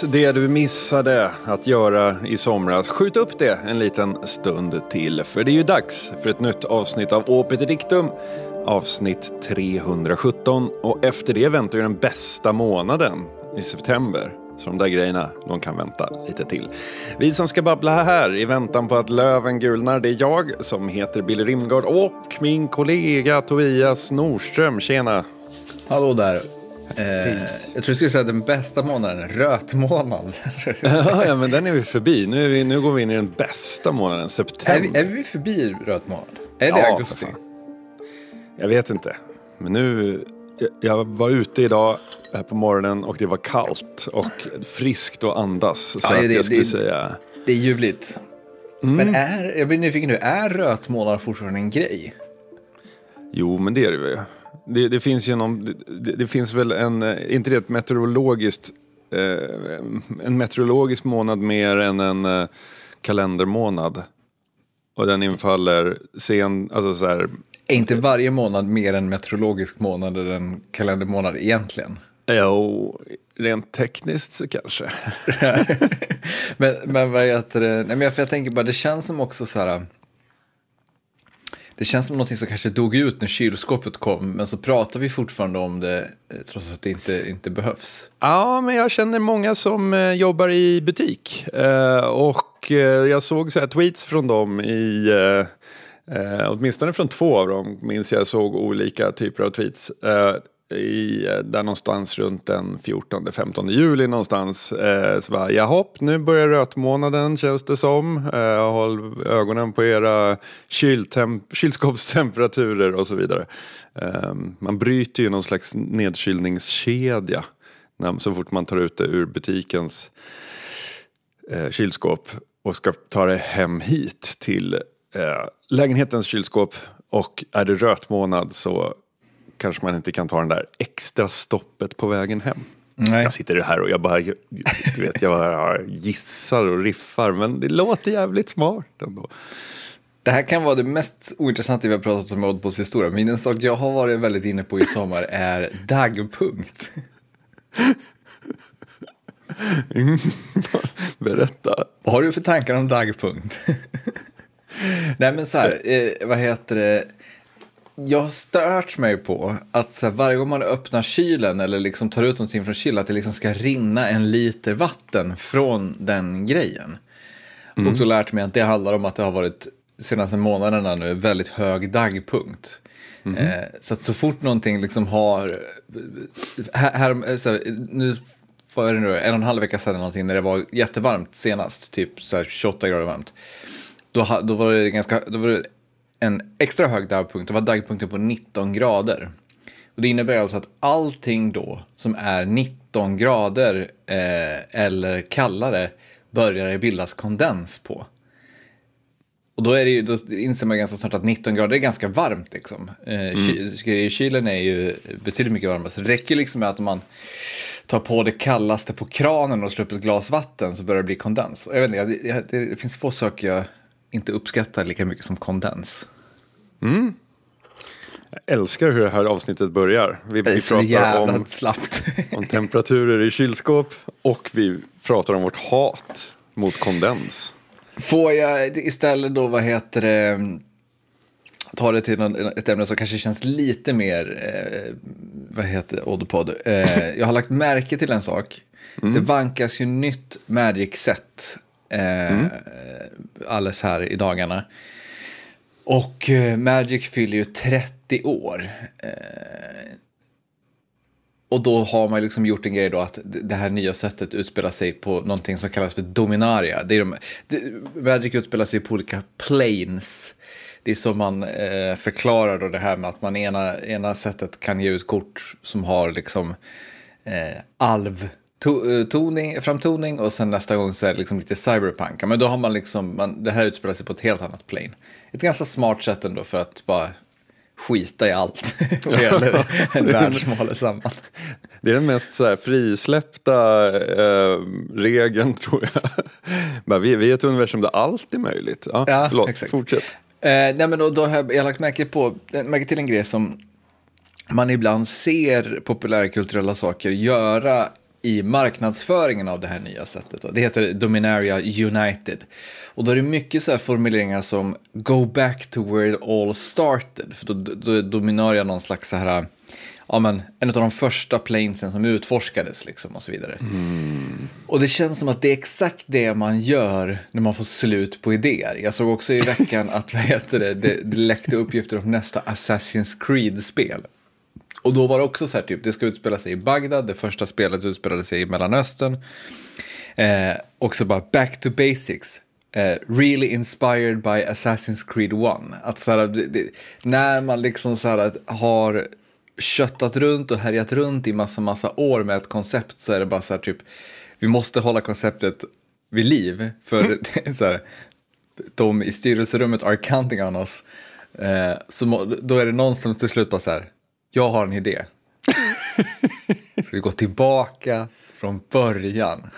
det du missade att göra i somras, skjut upp det en liten stund till. För det är ju dags för ett nytt avsnitt av Opet Dictum, avsnitt 317. Och efter det väntar ju den bästa månaden i september. Så de där grejerna, de kan vänta lite till. Vi som ska babbla här i väntan på att löven gulnar, det är jag som heter Billy Rimgard och min kollega Tobias Norström. Tjena! Hallå där. Eh, jag tror du skulle säga den bästa månaden, rötmånad. ja, men den är vi förbi. Nu, är vi, nu går vi in i den bästa månaden, september. Är vi, är vi förbi rötmånad? Är det Ja, augusti? Jag vet inte. Men nu, jag, jag var ute idag här på morgonen och det var kallt och friskt att andas. Så Ja, att det- jag skulle det- säga, Det är ljuvligt. Mm. Men är, jag blir nyfiken nu, är rötmånad fortfarande en grej? jo men det är det väl. Det, det finns ju någon, det, det finns väl en, eh, inte det ett meteorologiskt, eh, en meteorologisk månad mer än en eh, kalendermånad. Och den infaller sen, alltså så här, Är inte varje månad mer en meteorologisk månad eller en kalendermånad egentligen? jo, rent tekniskt så kanske. men, men vad heter det? Nej, men jag, jag tänker bara, det känns som också så här. Det känns som något som kanske dog ut när kylskåpet kom, men så pratar vi fortfarande om det eh, trots att det inte, inte behövs. Ja, men jag känner många som eh, jobbar i butik. Eh, och jag såg så här tweets från dem i, eh, åtminstone från två av dem, minns jag såg olika typer av tweets. Eh, i, eh, där någonstans runt den 14-15 juli någonstans. Eh, så bara, jahopp, nu börjar rötmånaden känns det som. Eh, håll ögonen på era kylskåpstemperaturer och så vidare. Eh, man bryter ju någon slags nedkylningskedja när, så fort man tar ut det ur butikens eh, kylskåp och ska ta det hem hit till eh, lägenhetens kylskåp. Och är det rötmånad så kanske man inte kan ta den där extra stoppet på vägen hem. Nej. Jag sitter här och jag bara, du vet, jag bara gissar och riffar men det låter jävligt smart ändå. Det här kan vara det mest ointressanta vi har pratat om i Oddballs historia, men en sak jag har varit väldigt inne på i sommar är dagpunkt. Berätta. Vad har du för tankar om dagpunkt? Nej men så här, eh, vad heter det? Jag har stört mig på att här, varje gång man öppnar kylen eller liksom tar ut någonting från kylen att det liksom ska rinna en liter vatten från den grejen. Och då lärt mig att det handlar om att det har varit senaste månaderna nu väldigt hög dagpunkt. Eh, så att så fort någonting liksom har, här, här, så här, nu vad är det nu, en och en halv vecka sedan någonting när det var jättevarmt senast, typ så här 28 grader varmt. Då, då var det ganska, då var det en extra hög dagpunkt, då var dagpunkten på 19 grader. Och det innebär alltså att allting då som är 19 grader eh, eller kallare börjar det bildas kondens på. Och då, är det ju, då inser man ganska snart att 19 grader är ganska varmt. Liksom. Eh, ky, kylen är ju betydligt mycket varmare. Så det räcker liksom med att man tar på det kallaste på kranen och slår upp ett glas vatten så börjar det bli kondens. Jag vet inte, det, det finns få saker jag inte uppskattar lika mycket som kondens. Jag älskar hur det här avsnittet börjar. Vi, vi pratar om om temperaturer i kylskåp och vi pratar om vårt hat mot kondens. Får jag istället då, vad heter det, ta det till ett ämne som kanske känns lite mer, eh, vad heter Oddpod. Eh, jag har lagt märke till en sak. Det vankas ju nytt Magic-set eh, alldeles här i dagarna. Och eh, Magic fyller ju 30 år. Eh, och då har man liksom gjort en grej då att det här nya sättet utspelar sig på någonting som kallas för Dominaria. Det är de, Magic utspelar sig på olika planes. Det är så man eh, förklarar då det här med att man ena, ena sättet kan ge ut kort som har liksom eh, alv to, eh, toning, framtoning och sen nästa gång så är det liksom lite cyberpunk. Men då har man liksom, man, det här utspelar sig på ett helt annat plane. Ett ganska smart sätt ändå för att bara skita i allt vad gäller en världsmål samman. Det är den mest så här, frisläppta eh, regeln tror jag. Men vi, vi är ett universum där allt är möjligt. Ja, Ja, förlåt, exakt. fortsätt. Eh, nej, men då, då har jag, lagt märke, på, märke till en grej som man ibland ser populärkulturella saker göra i marknadsföringen av det här nya sättet. Då. Det heter Dominaria United. Och då är det mycket så här formuleringar som “Go back to where it all started”. För då, då är Dominaria någon slags så här ja, men, en av de första planesen som utforskades liksom, och så vidare. Mm. Och det känns som att det är exakt det man gör när man får slut på idéer. Jag såg också i veckan att vad heter det, det, det läckte uppgifter om nästa Assassin's Creed-spel. Och då var det också så här, typ, det ska utspela sig i Bagdad, det första spelet utspelade sig i Mellanöstern. Eh, och så bara back to basics. Uh, really inspired by Assassin's Creed 1. Att så här, det, det, när man liksom så här, har köttat runt och härjat runt i massa, massa år med ett koncept så är det bara så här typ, vi måste hålla konceptet vid liv. För mm. det är så här, de i styrelserummet are counting on us. Eh, så då är det någon som till slut bara så här, jag har en idé. Ska vi gå tillbaka från början?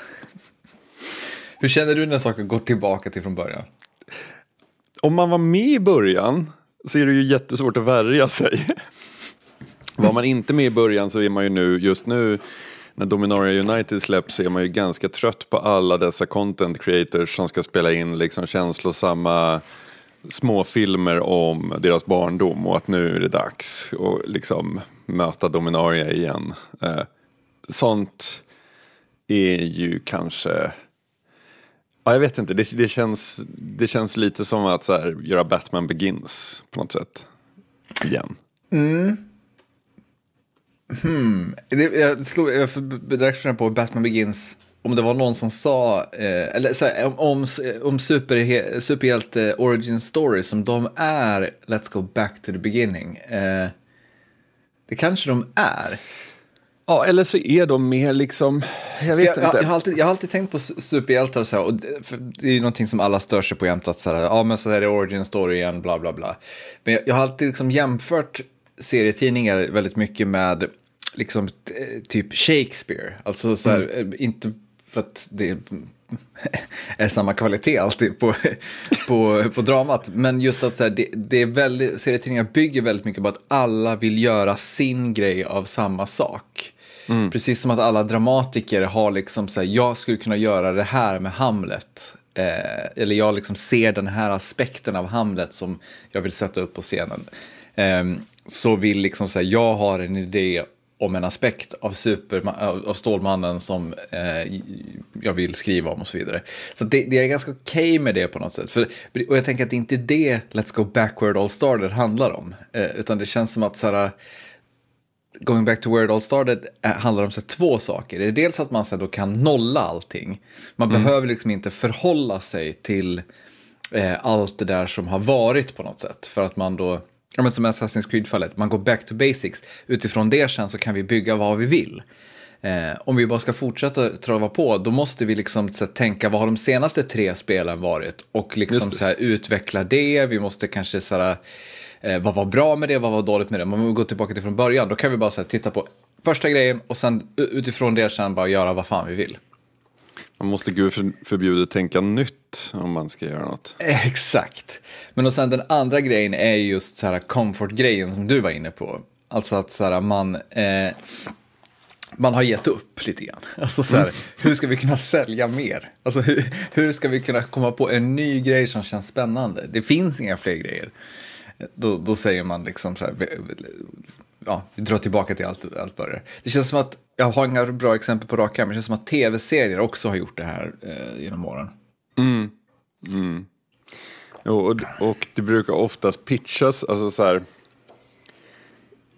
Hur känner du när saker går tillbaka till från början? Om man var med i början så är det ju jättesvårt att värja sig. Var man inte med i början så är man ju nu, just nu när Dominaria United släpps så är man ju ganska trött på alla dessa content creators som ska spela in liksom känslosamma småfilmer om deras barndom och att nu är det dags att liksom möta Dominaria igen. Eh, sånt är ju kanske Ja, jag vet inte, det, det, känns, det känns lite som att så här, göra Batman Begins på något sätt. Igen. Mm. Hmm. Det, jag slog jag direkt på Batman Begins, om det var någon som sa, eh, eller så här, om, om, om super, superhjälte origin story som de är, let's go back to the beginning. Eh, det kanske de är. Ja, eller så är de mer liksom, jag vet jag, inte. Jag, jag, har alltid, jag har alltid tänkt på superhjältar så här, och det, det är ju någonting som alla stör sig på jämt, att så här, ja men så här är det origin story igen, bla bla bla. Men jag, jag har alltid liksom jämfört serietidningar väldigt mycket med liksom typ Shakespeare. Alltså så här, mm. inte för att det är samma kvalitet alltid på, på, på dramat. Men just att så här, det, det är väldigt, serietidningar bygger väldigt mycket på att alla vill göra sin grej av samma sak. Mm. Precis som att alla dramatiker har liksom så här, jag skulle kunna göra det här med Hamlet. Eh, eller jag liksom ser den här aspekten av Hamlet som jag vill sätta upp på scenen. Eh, så vill liksom säga, jag har en idé om en aspekt av, av Stålmannen som eh, jag vill skriva om och så vidare. Så det, det är ganska okej okay med det på något sätt. För, och jag tänker att det inte är det Let's Go Backward All Started handlar om. Eh, utan det känns som att så här, Going Back to Where It All Started eh, handlar om så här, två saker. Det är dels att man så här, då kan nolla allting. Man mm. behöver liksom inte förhålla sig till eh, allt det där som har varit på något sätt. För att man då ja, men som Assassin's Creed-fallet, man går back to basics. Utifrån det sen så kan vi bygga vad vi vill. Eh, om vi bara ska fortsätta trava på, då måste vi liksom här, tänka vad har de senaste tre spelen varit och liksom så här, utveckla det. Vi måste kanske så här, eh, vad var bra med det, vad var dåligt med det. Om vi går tillbaka till från början, då kan vi bara så titta på första grejen och sen utifrån det sen bara göra vad fan vi vill. Man måste gud förbjuda tänka nytt om man ska göra något. Exakt. Men och sen den andra grejen är just så här comfort-grejen som du var inne på. Alltså att så här, man, eh, man har gett upp lite grann. Alltså så här, mm. hur ska vi kunna sälja mer? Alltså hur, hur ska vi kunna komma på en ny grej som känns spännande? Det finns inga fler grejer. Då, då säger man liksom så här, ja, vi drar tillbaka till allt, allt börjar. Det känns som att, jag har inga bra exempel på raka men det känns som att tv-serier också har gjort det här eh, genom åren. Mm. Mm. Och, och det brukar oftast pitchas, alltså så här,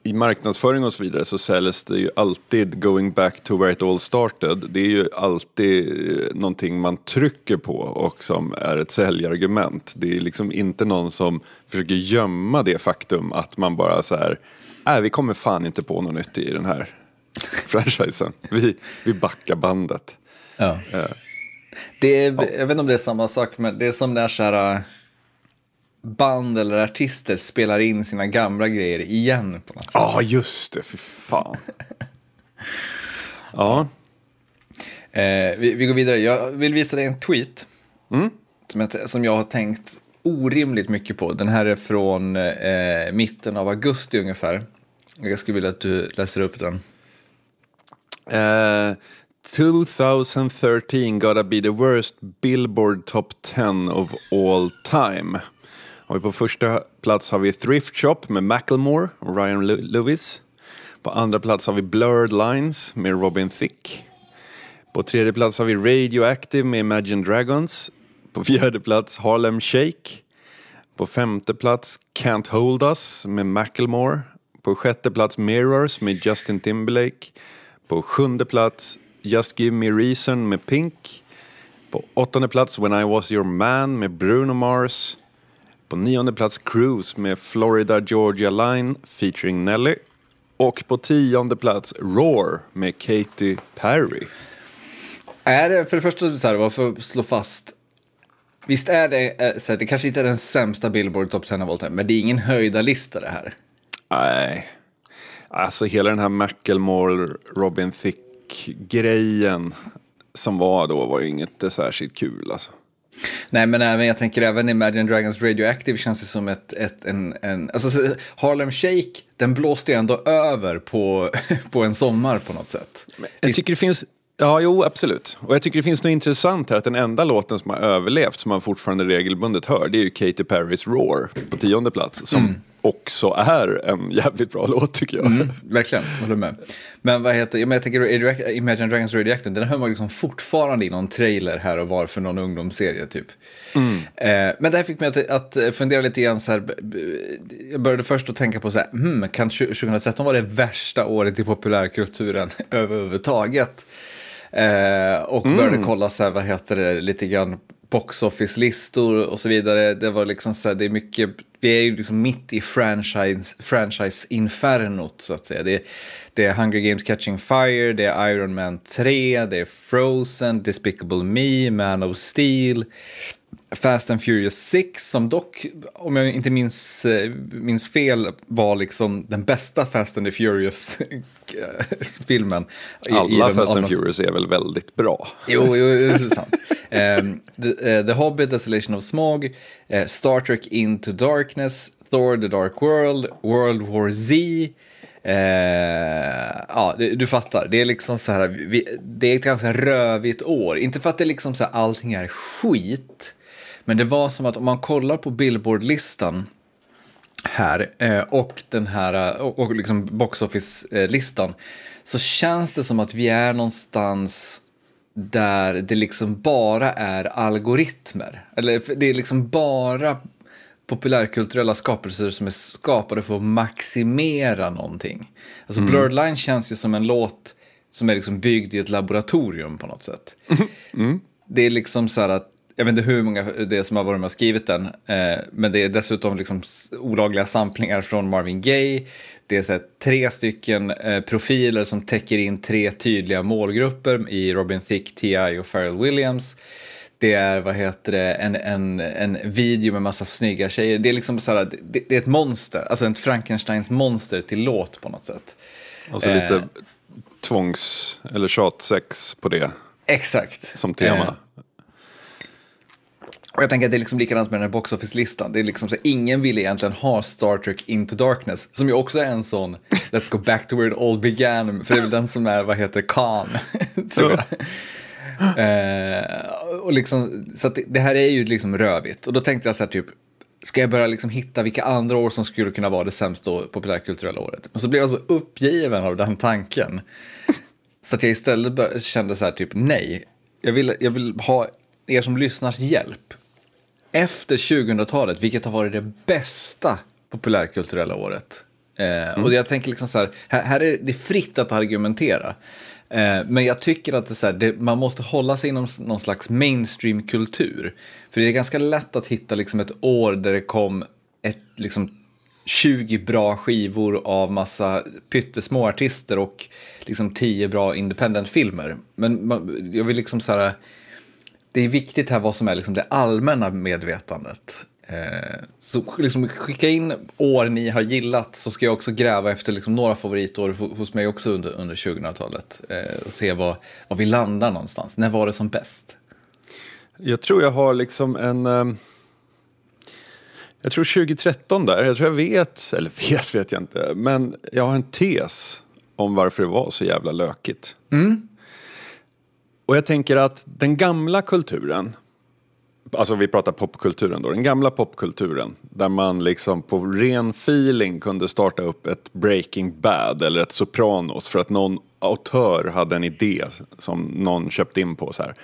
i marknadsföring och så vidare så säljs det ju alltid going back to where it all started. Det är ju alltid eh, någonting man trycker på och som är ett säljargument. Det är liksom inte någon som försöker gömma det faktum att man bara så här nej vi kommer fan inte på något nytt i den här franchisen. Vi, vi backar bandet. Ja. Uh, det är, ja. Jag vet inte om det är samma sak, men det är som när så här, äh, band eller artister spelar in sina gamla grejer igen. på något sätt. Ja, just det, för fan. ja. Eh, vi, vi, går vidare. Jag vill visa dig en tweet. Mm. Som, jag, som jag har tänkt orimligt mycket på. Den här är från eh, mitten av augusti ungefär. Jag skulle vilja att du läser upp den. Eh, 2013 gotta be the worst Billboard Top 10 of all time. Och på första plats har vi Thrift Shop med Macklemore och Ryan Lewis. På andra plats har vi Blurred Lines med Robin Thicke. På tredje plats har vi Radioactive med Imagine Dragons. På fjärde plats Harlem Shake. På femte plats Can't Hold Us med Macklemore. På sjätte plats Mirrors med Justin Timberlake. På sjunde plats Just Give Me Reason med Pink. På åttonde plats When I Was Your Man med Bruno Mars. På nionde plats Cruise med Florida Georgia Line featuring Nelly. Och på tionde plats Roar med Katy Perry. Är det, för det första, så här, bara för att slå fast. Visst är det, eh, så här, det kanske inte är den sämsta Billboard Top 10 of all time, men det är ingen höjda lista det här. Nej, alltså hela den här Macklemore, Robin Thicke-grejen som var då var ju inget särskilt kul alltså. Nej, men även, jag tänker även Imagine Dragons Radioactive känns det som ett, ett en, en, alltså Harlem Shake, den blåste ju ändå över på, på en sommar på något sätt. Jag tycker det finns, ja jo absolut. Och jag tycker det finns något intressant här att den enda låten som har överlevt som man fortfarande regelbundet hör det är ju Katy Perrys Roar på tionde plats. Som mm också är en jävligt bra låt tycker jag. Mm, verkligen, håller med. Men vad heter, jag, tänker Imagine Dragons Radioactive, den hör man liksom fortfarande i någon trailer här och var för någon ungdomsserie typ. Mm. Eh, men det här fick mig att, att, fundera lite grann så här, jag började först att tänka på så här, hmm, kan 2013 vara det värsta året i populärkulturen överhuvudtaget? Eh, och började mm. kolla så här, vad heter det, lite grann box office-listor och så vidare. Det var liksom så här, det är mycket, vi är ju liksom mitt i franchise, franchise-infernot så att säga. Det är, det är Hunger Games Catching Fire, det är Iron Man 3, det är Frozen, Despicable Me, Man of Steel. Fast and Furious 6 som dock, om jag inte minns, eh, minns fel, var liksom den bästa Fast and the Furious-filmen. Alla Fast and Furious är väl väldigt bra? Jo, jo det är sant. um, the, uh, the, Hobbit, Desolation of Smog, uh, Star Trek Into Darkness, Thor The Dark World, World War Z, Eh, ja, du, du, fattar. Det är liksom så här, vi, det är ett ganska rövigt år. Inte för att det liksom så här, allting är skit, men det var som att om man kollar på Billboard-listan här eh, och den här och, och liksom box office-listan så känns det som att vi är någonstans där det liksom bara är algoritmer. Eller det är liksom bara populärkulturella skapelser som är skapade för att maximera någonting. Alltså mm. Blurred Line känns ju som en låt som är liksom byggd i ett laboratorium på något sätt. Mm. Det är liksom så här att jag vet inte hur många det är som har varit med och skrivit den, eh, men det är dessutom liksom olagliga samplingar från Marvin Gaye. Det är så här, tre stycken eh, profiler som täcker in tre tydliga målgrupper i Robin Thicke, T.I. och Pharrell Williams. Det är, vad heter det, en, en, en video med massa snygga tjejer. Det är liksom så här, det, det är ett monster, alltså ett Frankensteins monster till låt på något sätt. Och så lite eh, tvångs eller tjatsex på det. Exakt. Som tema. Eh, och jag tänker att det är liksom likadant med den här box office-listan. Det är liksom så ingen vill egentligen ha Star Trek Into Darkness, som ju också är en sån Let's go back to where it all began, för det är väl den som är, vad heter Khan, tror jag. eh, och liksom, så det, det, här är ju liksom rövigt. Och då tänkte jag så här typ, ska jag börja liksom hitta vilka andra år som skulle kunna vara det sämsta populärkulturella året? Men så blev jag så uppgiven av den tanken. Så att jag istället kände så här typ, nej, jag vill, jag vill ha er som lyssnars hjälp efter 2000-talet, vilket har varit det bästa populärkulturella året. Eh, mm. Och jag tänker liksom så här, här, här, är det fritt att argumentera. Eh, men jag tycker att det så här, det, man måste hålla sig inom någon slags mainstream-kultur. För det är ganska lätt att hitta liksom ett år där det kom ett, liksom, 20 bra skivor av massa pyttesmå artister och liksom 10 bra independent-filmer. Men man, jag vill liksom så här det är viktigt här vad som är liksom det allmänna medvetandet. Eh, så liksom skicka in år ni har gillat så ska jag också gräva efter liksom några favoritår hos mig också under, under 2000-talet. Eh, och se vad, vad vi landar någonstans. När var det som bäst? Jag tror jag har liksom en... Um... Jag tror 2013 där, jag tror jag vet, eller vet vet jag inte, men jag har en tes om varför det var så jävla lökigt. Mm. Och jag tänker att den gamla kulturen, alltså vi pratar popkulturen då, den gamla popkulturen där man liksom på ren feeling kunde starta upp ett Breaking Bad eller ett Sopranos för att någon autör hade en idé som någon köpte in på så här.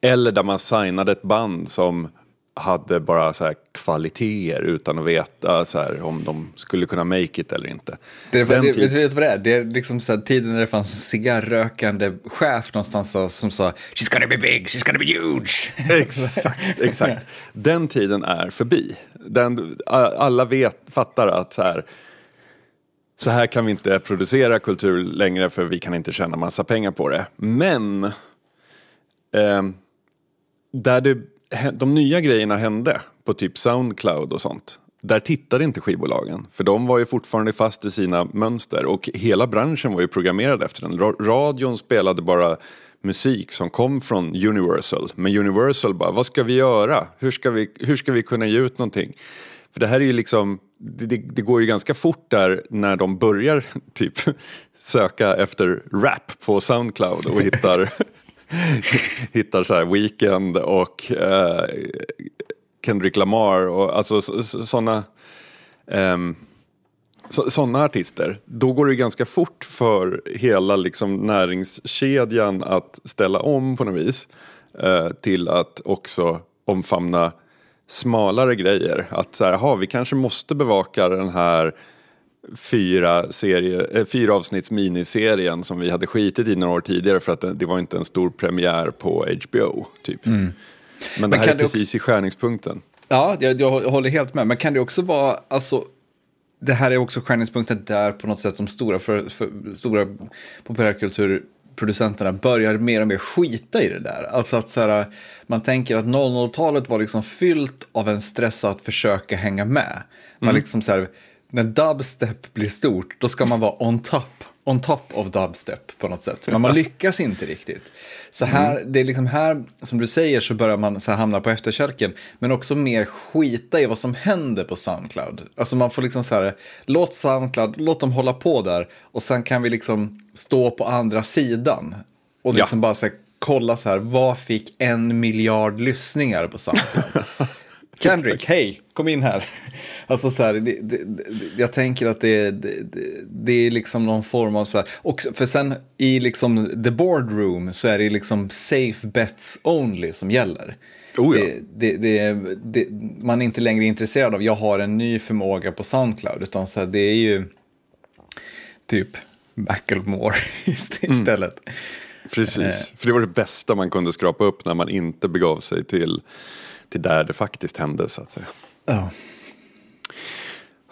Eller där man signade ett band som hade bara så här kvaliteter utan att veta så här, om de skulle kunna make it eller inte. Det, det, vet du vad det är? Det är liksom så här, tiden när det fanns en cigarrrökande chef någonstans så, som sa She's gonna be big, she's gonna be huge. exakt, exakt. Den tiden är förbi. Den, alla vet, fattar att så här, så här kan vi inte producera kultur längre för vi kan inte tjäna massa pengar på det. Men eh, där det de nya grejerna hände på typ Soundcloud och sånt. Där tittade inte skivbolagen, för de var ju fortfarande fast i sina mönster och hela branschen var ju programmerad efter den. Radion spelade bara musik som kom från Universal, men Universal bara, vad ska vi göra? Hur ska vi, hur ska vi kunna ge ut någonting? För det här är ju liksom, det, det går ju ganska fort där när de börjar typ söka efter rap på Soundcloud och hittar hittar så här Weekend och eh, Kendrick Lamar och alltså sådana eh, sådana artister, då går det ganska fort för hela liksom, näringskedjan att ställa om på något vis eh, till att också omfamna smalare grejer. Att så här, aha, vi kanske måste bevaka den här fyra, serie, äh, fyra avsnitts miniserien som vi hade skitit i några år tidigare för att det, det var inte en stor premiär på HBO. Typ. Mm. Men, Men det här är precis också... i skärningspunkten. Ja, jag, jag håller helt med. Men kan det också vara, alltså, det här är också skärningspunkten där på något sätt de stora, för, för, stora populärkulturproducenterna börjar mer och mer skita i det där. Alltså att så här, man tänker att 00-talet var liksom fyllt av en stress att försöka hänga med. Man mm. liksom så här, när dubstep blir stort, då ska man vara on top, on top of dubstep på något sätt. Men man lyckas inte riktigt. Så här, mm. det är liksom här, som du säger, så börjar man så här hamna på efterkälken. Men också mer skita i vad som händer på Soundcloud. Alltså man får liksom så här, låt Soundcloud, låt dem hålla på där. Och sen kan vi liksom stå på andra sidan. Och liksom ja. bara så här, kolla så här, vad fick en miljard lyssningar på Soundcloud? Kendrick, hej, kom in här. Alltså så här, det, det, jag tänker att det, det, det, är liksom någon form av så här, och för sen i liksom the boardroom så är det liksom safe bets only som gäller. Oh ja. det, man är inte längre intresserad av, jag har en ny förmåga på Soundcloud, utan så här, det är ju typ Macklemore istället. Mm. Precis, eh. för det var det bästa man kunde skrapa upp när man inte begav sig till till där det faktiskt hände så att säga. Ja.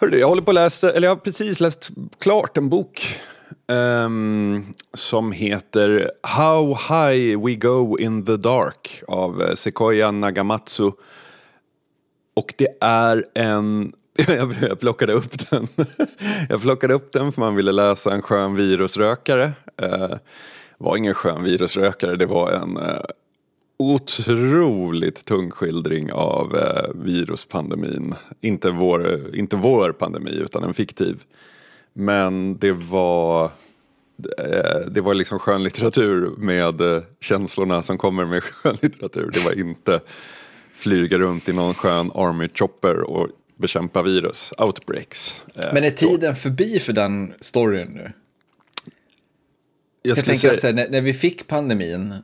Hörru, jag håller på att läsa, eller jag har precis läst klart en bok um, som heter How High We Go In The Dark av eh, Sequoia Nagamatsu. Och det är en jag plockade upp den. Jag plockade upp den för man ville läsa en skön virusrökare. Det uh, var ingen skön virusrökare, det var en uh, otroligt tung skildring av eh, viruspandemin. Inte vår, inte vår pandemi utan en fiktiv. Men det var eh, det var liksom skönlitteratur med eh, känslorna som kommer med skönlitteratur. Det var inte flyga runt i någon skön army chopper och bekämpa virus, outbreaks. Eh, Men är tiden så. förbi för den storyn nu? Jag, jag tänker säga... att här, när, när, vi fick pandemin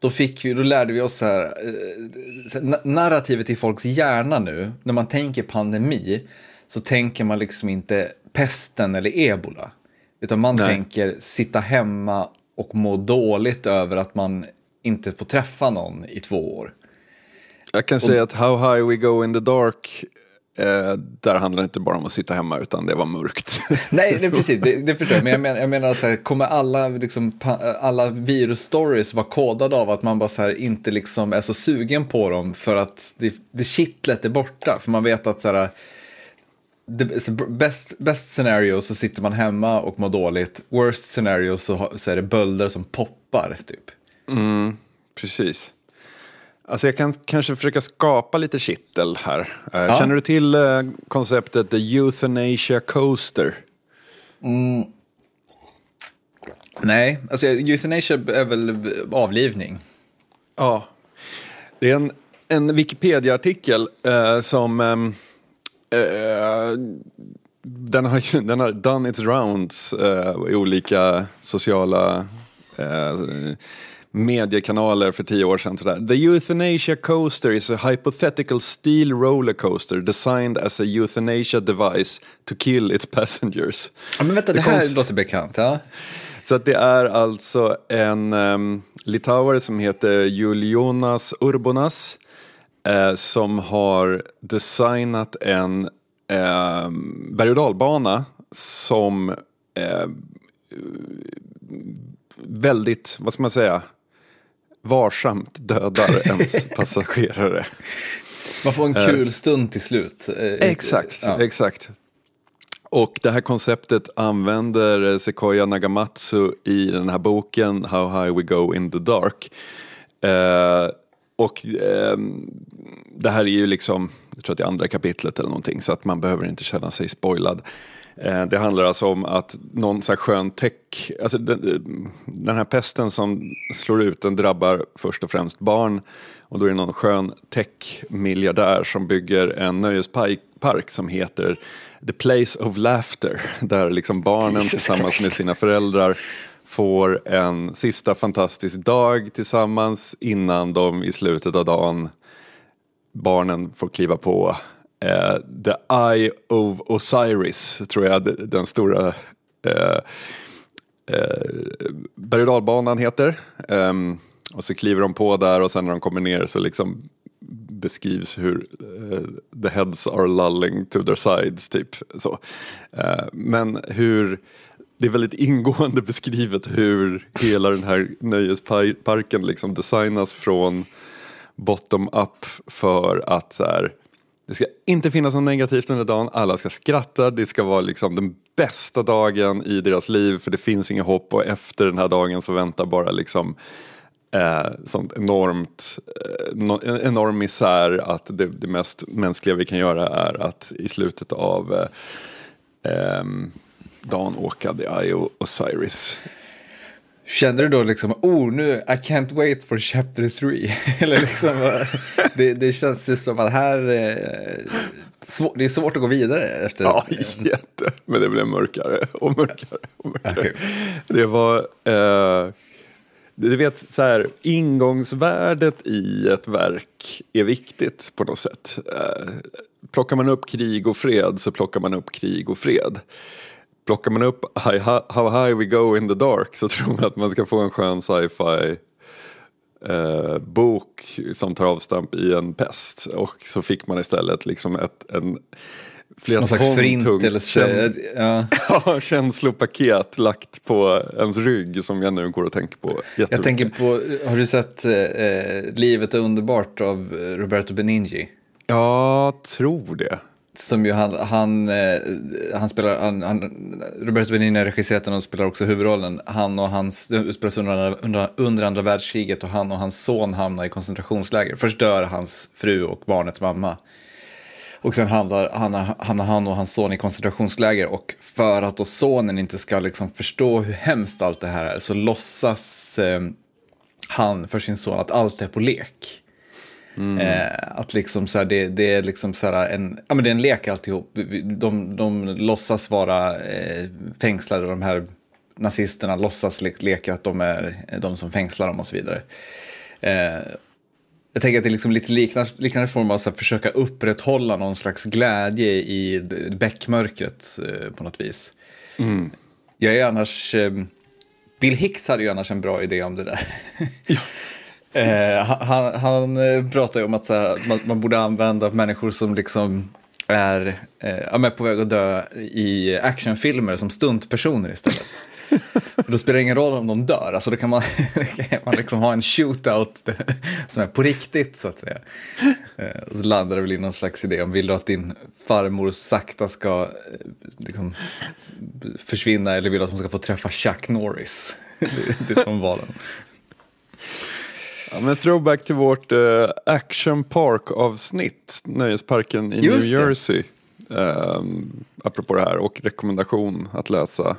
då, fick vi, då lärde vi oss så här, eh, narrativet i folks hjärna nu, när man tänker pandemi, så tänker man liksom inte pesten eller ebola. Utan man Nej. tänker sitta hemma och må dåligt över att man inte får träffa någon i två år. Jag kan och, säga att How High We Go In The Dark Eh, där handlar det inte bara om att sitta hemma utan det var mörkt. Nej, det, precis, det, det förstår jag. Men jag menar, jag menar så här, kommer alla, liksom, alla virusstories vara kodade av att man bara här, inte liksom är så sugen på dem för att det, det kittlet är borta? För man vet att så här, det, best, best scenario så sitter man hemma och mår dåligt. Worst scenario så, så är det bölder som poppar typ. Mm, precis. Alltså jag kan kanske försöka skapa lite kittel här. Eh, ja. Känner du till eh, konceptet The Euthanasia Coaster? Mm. Nej, alltså euthanasia är väl avlivning. Ja, det är en, en Wikipedia-artikel eh, som ehm, eh, den, har, den har done its rounds eh, i olika sociala eh, mediekanaler för tio år sedan. Sådär. The euthanasia coaster is a hypothetical steel roller coaster designed as a euthanasia device to kill its passengers. Ja, men vänta, det, Det här konst- låter bekant. Ja. Så det är alltså en um, litauare som heter Julijonas Urbonas eh, som har designat en eh, berg och dalbana som eh, väldigt, vad ska man säga, varsamt dödar ens passagerare. Man får en kul stund till slut. Eh, Exakt, Ja. exakt. Och det här konceptet använder Sequoia Nagamatsu i den här boken How High We Go In The Dark. Eh, och ehm, det här är ju liksom, jag tror att det är andra kapitlet eller någonting, så att man behöver inte känna sig spoilad. Eh, det handlar alltså om att någon så här skön tech, alltså den, den här pesten som slår ut den drabbar först och främst barn. Och då är det någon skön tech-miljardär som bygger en nöjespark som heter The Place of Laughter där liksom barnen tillsammans med sina föräldrar får en sista fantastisk dag tillsammans innan de i slutet av dagen barnen får kliva på eh, The Eye of Osiris, tror jag den stora eh, eh, berg och dalbanan heter. Ehm, och så kliver de på där och sen när de kommer ner så liksom beskrivs hur uh, the heads are lulling to their sides, typ så. Uh, men hur det är väldigt ingående beskrivet hur hela den här nöjesparken liksom designas från bottom up för att så här, det ska inte finnas något negativt under dagen, alla ska skratta, det ska vara liksom den bästa dagen i deras liv för det finns inget hopp. Och efter den här dagen så väntar bara liksom eh, sånt enormt, eh, no, enorm misär att det, det mest mänskliga vi kan göra är att i slutet av eh, ehm, dagen åka The Eye of Osiris. Kände du då liksom, oh nu, I can't wait for chapter 3? Eller liksom, det, det känns ju som att här, eh, det är svårt att gå vidare efter. Ja, jätte. Men det blev mörkare och mörkare och mörkare. Okej. Det var, eh, du vet, så här, ingångsvärdet i ett verk är viktigt på något sätt. Eh, plockar man upp krig och fred så plockar man upp krig och fred. Plockar man upp Hi- How High We Go In The Dark så tror man att man ska få en skön sci-fi eh, bok som tar avstamp i en pest. Och så fick man istället liksom ett, en flera Någon slags förintelse. käns- Ja. Ja, känslopaket lagt på ens rygg som jag nu går och tänker på Jag tänker på, har du sett eh, Livet är underbart av Roberto Benigni? Jag tror det. Som ju han, han, eh, han spelar, han, han, Roberto Benigni har regisserat den och spelar också huvudrollen. Han och hans, det utspelar sig under, under, under andra världskriget och han och hans son hamnar i koncentrationsläger. Först dör hans fru och barnets mamma. Och sen hamnar han, hamnar han och hans son i koncentrationsläger och för att då sonen inte ska liksom förstå hur hemskt allt det här är så låtsas eh, han för sin son att allt är på lek. Eh, att liksom så här, det, det är liksom så här en, ja men det är en lek alltihop. De, de låtsas vara eh, fängslade, de här nazisterna låtsas le leka att de är de som fängslar dem och så vidare. Eh, jag tänker att det är liksom lite liknande, liknande form av att försöka upprätthålla någon slags glädje i bäckmörkret eh, på något vis. Jag är annars, eh, Bill Hicks hade ju annars en bra idé om det där. Eh, han han, eh, pratar ju om att så här, man, man borde använda människor som liksom är, eh, är på väg att dö i actionfilmer som stuntpersoner istället. Och då spelar det ingen roll om de dör, alltså då kan man, kan man liksom ha en shootout som är på riktigt så att säga. Eh, och så landar det väl i någon slags idé om vill du att din farmor sakta ska eh, liksom, försvinna eller vill du att hon ska få träffa Chuck Norris? Det är de valen. Ja, men throwback till vårt uh, Action Park-avsnitt, Nöjesparken i Just New. Jersey. Um, apropå det här och rekommendation att läsa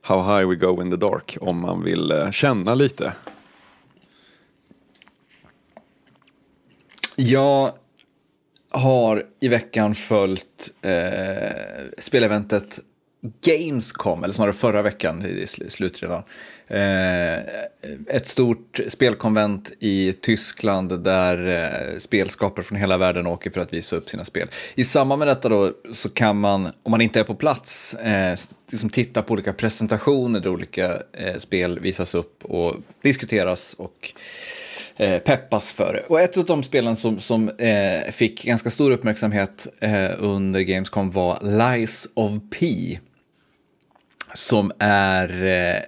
How High We Go In The Dark om man vill eh, känna lite. Jag har i veckan följt eh, speleventet Gamescom, eller snarare förra veckan, det är slut redan. Eh, ett stort spelkonvent i Tyskland där eh, spelskapare från hela världen åker för att visa upp sina spel. I samband med detta då så kan man, om man inte är på plats, eh, liksom titta på olika presentationer där olika eh, spel visas upp och diskuteras och eh, peppas för det. Och ett av de spelen som, som eh, fick ganska stor uppmärksamhet eh, under Gamescom var Lies of P. Som är, eh,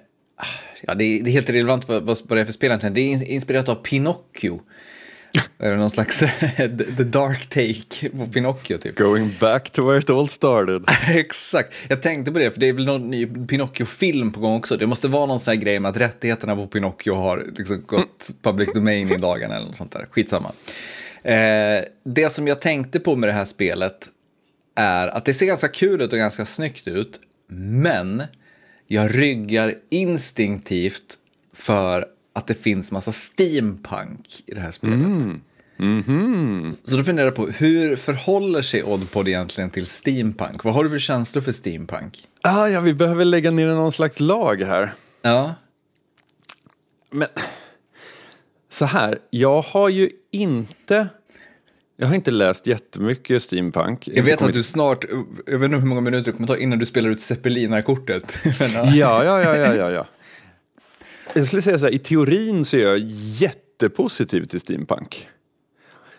ja det är, det är helt irrelevant vad, vad det är för spel Det är inspirerat av Pinocchio. Eller någon slags the dark take på Pinocchio typ. Going back to where it all started. Exakt, jag tänkte på det för det är väl någon ny Pinocchio-film på gång också. Det måste vara någon sån här grej med att rättigheterna på Pinocchio har liksom gått public domain i dagarna eller något sånt där. Skitsamma. Eh, det som jag tänkte på med det här spelet är att det ser ganska kul ut och ganska snyggt ut. Men jag ryggar instinktivt för att det finns massa steampunk i det här spelet. Mm. Mm -hmm. Så då funderar jag på, hur förhåller sig Oddpod egentligen till steampunk? Vad har du för känslor för steampunk? Ah, ja, vi behöver lägga ner någon slags lag här. Ja. Men så här, jag har ju inte... Jag har inte läst jättemycket steampunk. Jag vet att du snart, jag vet inte hur många minuter det kommer ta innan du spelar ut Zeppelinarkortet. ja, ja, ja, ja, ja. ja. Jag skulle säga så här, i teorin så är jag jättepositiv till steampunk.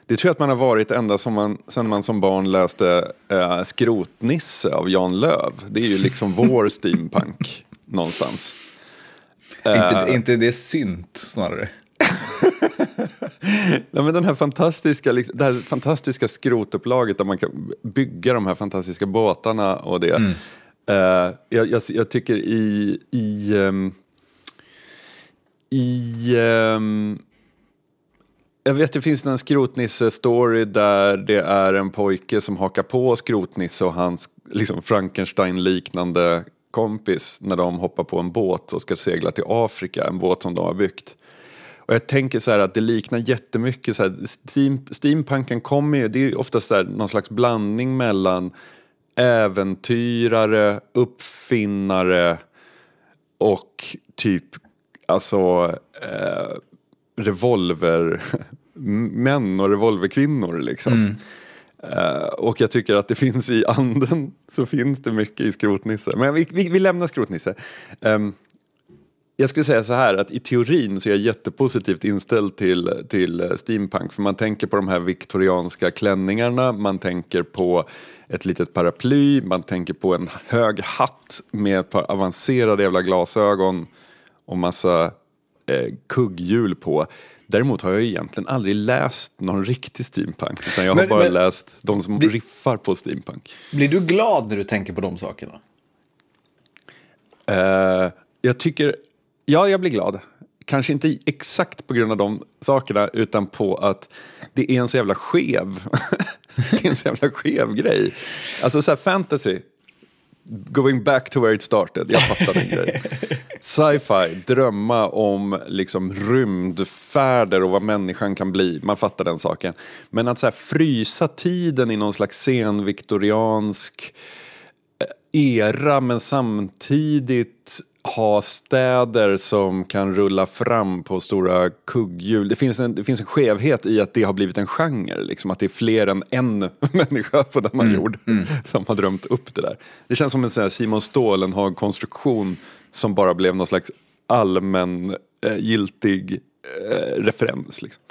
Det tror jag att man har varit ända som man, sen man som barn läste äh, Skrotnisse av Jan Löv. Det är ju liksom vår steampunk någonstans. Inte, uh, inte det synt snarare? ja, men den här fantastiska, liksom, det här fantastiska skrotupplaget där man kan bygga de här fantastiska båtarna och det. Mm. Uh, jag, jag, jag, tycker i, i um, i... Um, jag vet det finns en skrotnisse-story där det är en pojke som hakar på skrotnisse och hans liksom Frankenstein-liknande kompis när de hoppar på en båt och ska segla till Afrika, en båt som de har byggt. Och jag tänker så här att det liknar jättemycket, så här, steam, steampunken kommer ju, det är ofta så här, någon slags blandning mellan äventyrare, uppfinnare och typ alltså eh, revolvermän och revolverkvinnor liksom. Mm. Uh, och jag tycker att det finns i anden så finns det mycket i Skrotnisse. Men vi, vi, vi lämnar Skrotnisse. Um, jag skulle säga så här att i teorin så är jag jättepositivt inställd till, till steampunk. För man tänker på de här viktorianska klänningarna, man tänker på ett litet paraply, man tänker på en hög hatt med ett par avancerade jävla glasögon och massa eh, kugghjul på. Däremot har jag egentligen aldrig läst någon riktig steampunk. Utan jag har men, bara men, läst de som bli, riffar på steampunk. Blir du glad när du tänker på de sakerna? Uh, jag tycker, ja jag blir glad. Kanske inte exakt på grund av de sakerna utan på att det är en så jävla skev, det är en så jävla skev grej. Alltså så här fantasy, Going back to where it started, jag fattar den grejen. Sci-fi, drömma om liksom rymdfärder och vad människan kan bli, man fattar den saken. Men att så här frysa tiden i någon slags senviktoriansk eh, era men samtidigt ha städer som kan rulla fram på stora kugghjul. Det finns, en, det finns en skevhet i att det har blivit en genre, liksom, att det är fler än en människa på denna mm. jord mm. som har drömt upp det där. Det känns som en sån här Simon Stålenhag-konstruktion som bara blev någon slags allmän eh, giltig eh, referens. Liksom.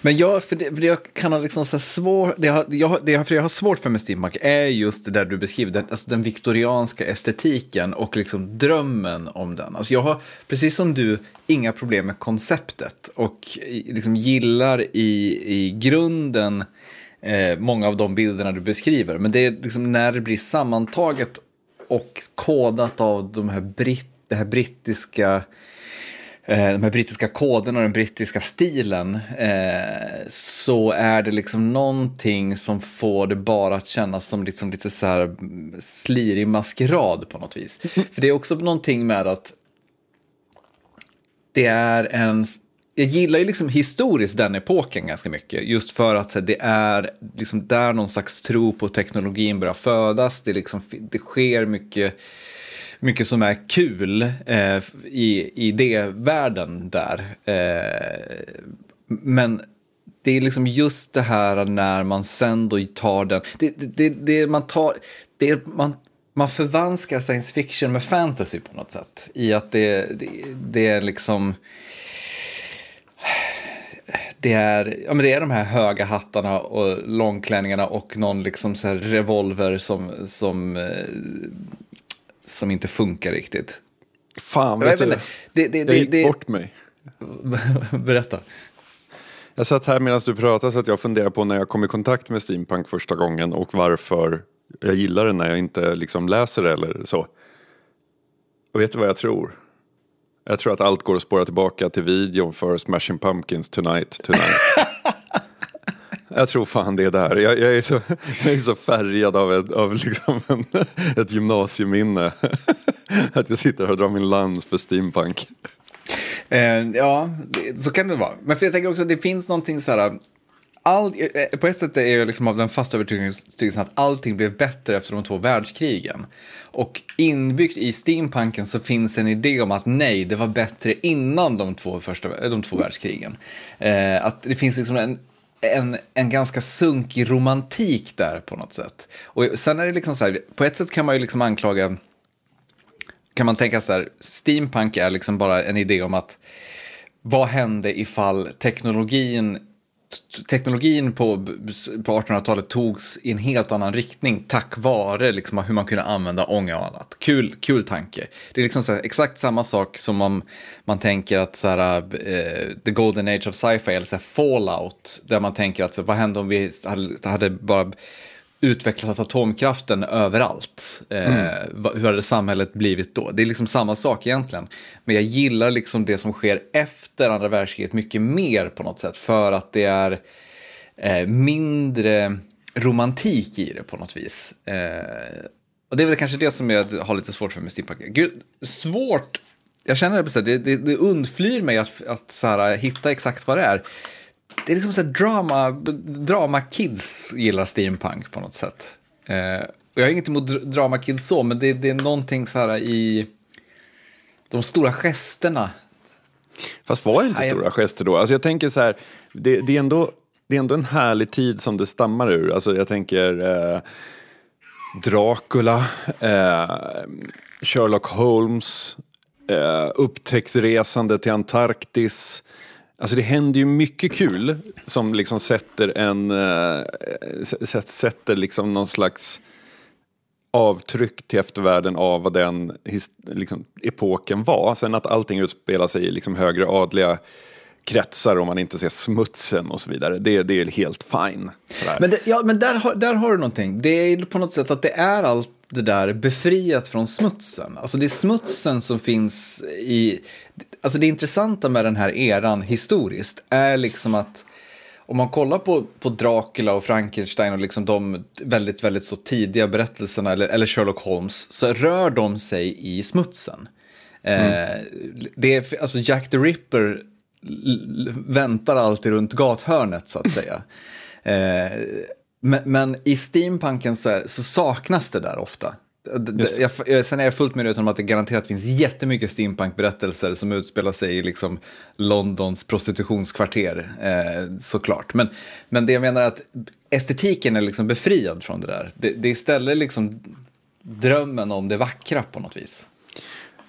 Men jag, för det, för det jag kan ha liksom så svår, det jag, jag, det för jag har svårt för med steampunk är just det där du beskriver, den, alltså den viktorianska estetiken och liksom drömmen om den. Alltså jag har, precis som du, inga problem med konceptet och liksom gillar i, i grunden eh, många av de bilderna du beskriver. Men det är liksom när det blir sammantaget och kodat av de här britt, det här brittiska Eh, de här brittiska koderna och den brittiska stilen eh, så är det liksom någonting som får det bara att kännas som liksom lite så här slirig maskerad på något vis. För det är också någonting med att det är en jag gillar ju liksom historiskt den epoken ganska mycket. Just för att det är liksom där någon slags tro på teknologin börjar födas. Det, liksom, det sker mycket, mycket som är kul eh, i, i det världen där. Eh, men det är liksom just det här när man sen då tar den, det, det, det, man tar, det, man, man förvanskar science fiction med fantasy på något sätt. I att det, det, det är liksom, det är, ja, men det är de här höga hattarna och långklänningarna och någon liksom så revolver som, som, eh, som inte funkar riktigt. Fan, vet Jag du? vet inte, det, det, jag det, gick det, bort mig. Berätta. Jag satt här medan du pratade så att jag funderar på när jag kom i kontakt med steampunk första gången och varför jag gillar det när jag inte liksom läser det eller så. Och vet du vad jag tror? Jag tror att allt går att spåra tillbaka till videon för Smashing Pumpkins Tonight Tonight. jag tror fan det är där. Jag, jag, är, så, jag är så färgad av, ett, av liksom en, ett gymnasieminne. att jag sitter här och drar min lans för steampunk. Eh, ja, det, så kan det vara. Men för jag tänker också att det finns någonting så här. All, eh, på ett sätt är jag liksom av den fasta övertygelsen att allting blev bättre efter de två världskrigen. Och inbyggt i steampunken så finns en idé om att nej, det var bättre innan de två, första, de två världskrigen. Eh, att det finns liksom en, en, en ganska sunkig romantik där på något sätt. Och sen är det liksom så här, på ett sätt kan man ju liksom anklaga kan man tänka så här, steampunk är liksom bara en idé om att vad hände ifall teknologin, teknologin på, på 1800-talet togs i en helt annan riktning tack vare liksom hur man kunde använda ånga och annat. Kul, kul tanke. Det är liksom så här, exakt samma sak som om man tänker att så här, uh, the golden age of sci-fi eller så här, fallout, där man tänker att så, vad hände om vi hade, hade bara utvecklat atomkraften överallt. Mm. Eh, hur hade samhället blivit då? Det är liksom samma sak egentligen. Men jag gillar liksom det som sker efter andra världskriget mycket mer på något sätt. För att det är eh, mindre romantik i det på något vis. Eh, och det är väl kanske det som jag har lite svårt för med steampunk. Gud, svårt. Jag känner det, det, det, det undflyr mig att, att så här, hitta exakt vad det är det är liksom så drama, drama kids gillar steampunk på något sätt. Eh, och jag har inget emot drama kids så, men det, det är någonting så här i de stora gesterna. Fast var det inte Nej, stora gester då? Alltså jag tänker så här, det, det, är ändå, det är ändå en härlig tid som det stammar ur. Alltså jag tänker eh, Dracula, eh, Sherlock Holmes, eh, upptäcktsresande till Antarktis. Alltså det händer ju mycket kul som liksom sätter en, äh, sätter liksom någon slags avtryck till eftervärlden av vad den liksom, epoken var. Sen att allting utspelar sig i liksom högre adliga kretsar om man inte ser smutsen och så vidare. Det, det är helt fine. Men, det, ja, men där, har, där har du någonting. Det är på något sätt att det är allt det där befriat från smutsen. Alltså det är smutsen som finns i... Alltså det intressanta med den här eran historiskt är liksom att om man kollar på, på Dracula och Frankenstein och liksom de väldigt, väldigt så tidiga berättelserna eller, eller Sherlock Holmes så rör de sig i smutsen. Mm. Eh, det är, alltså Jack the Ripper väntar alltid runt gathörnet så att säga. eh, men, men, i steampunken så, så, saknas det där ofta. Jag, jag, sen är jag fullt medveten om att det garanterat finns jättemycket steampunk-berättelser som utspelar sig i liksom Londons prostitutionskvarter, eh, såklart. Men, men det jag menar är att estetiken är liksom befriad från det där. Det, det är istället liksom drömmen om det vackra på något vis.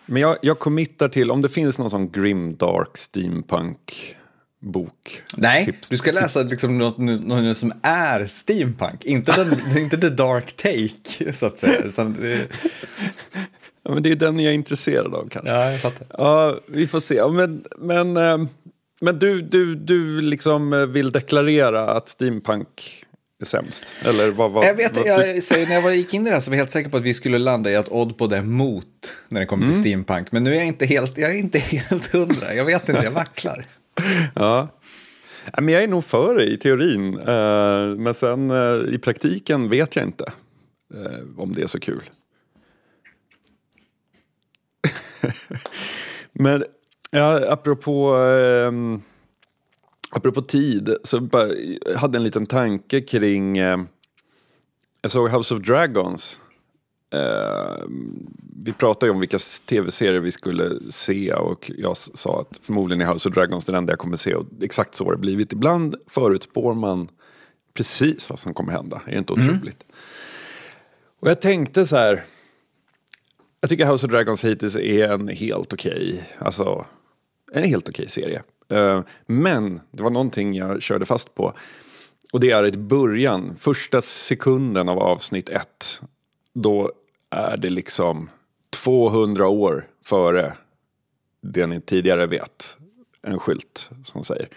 Men jag, jag committar till, om det finns någon sån grim dark steampunk bok. Nej, tips, du ska läsa liksom något, något som är steampunk. Inte, den, inte the dark take, så att säga. Utan det... ja, men det är den jag är intresserad av kanske. Ja, jag fattar. Ja, vi får se. Men, men, eh, men du, du, du liksom vill deklarera att steampunk är sämst? Eller vad, vad, jag vet, vad, jag, så när jag gick in i det här så var jag helt säker på att vi skulle landa i att Oddbod är mot när det kommer till mm. steampunk. Men nu är jag inte helt, jag är inte helt hundra. Jag vet inte, jag vacklar ja. Men jag är nog för det i teorin. Eh, men sen eh, i praktiken vet jag inte eh, om det är så kul. men ja, apropå ehm, apropå tid, så bara, jag hade en liten tanke kring, eh, jag såg House of Dragons. Eh, vi pratade ju om vilka tv-serier vi skulle se och jag sa att förmodligen är House of Dragons den enda jag kommer se och exakt så har det blivit. Ibland förutspår man precis vad som kommer hända, är det inte otroligt? Och jag tänkte så här, jag tycker House of Dragons hittills är en helt okej, alltså en helt okej serie. Eh, men det var någonting jag körde fast på. Och det är i början, första sekunden av avsnitt ett. Då är det liksom 200 år före det ni tidigare vet. En skylt som säger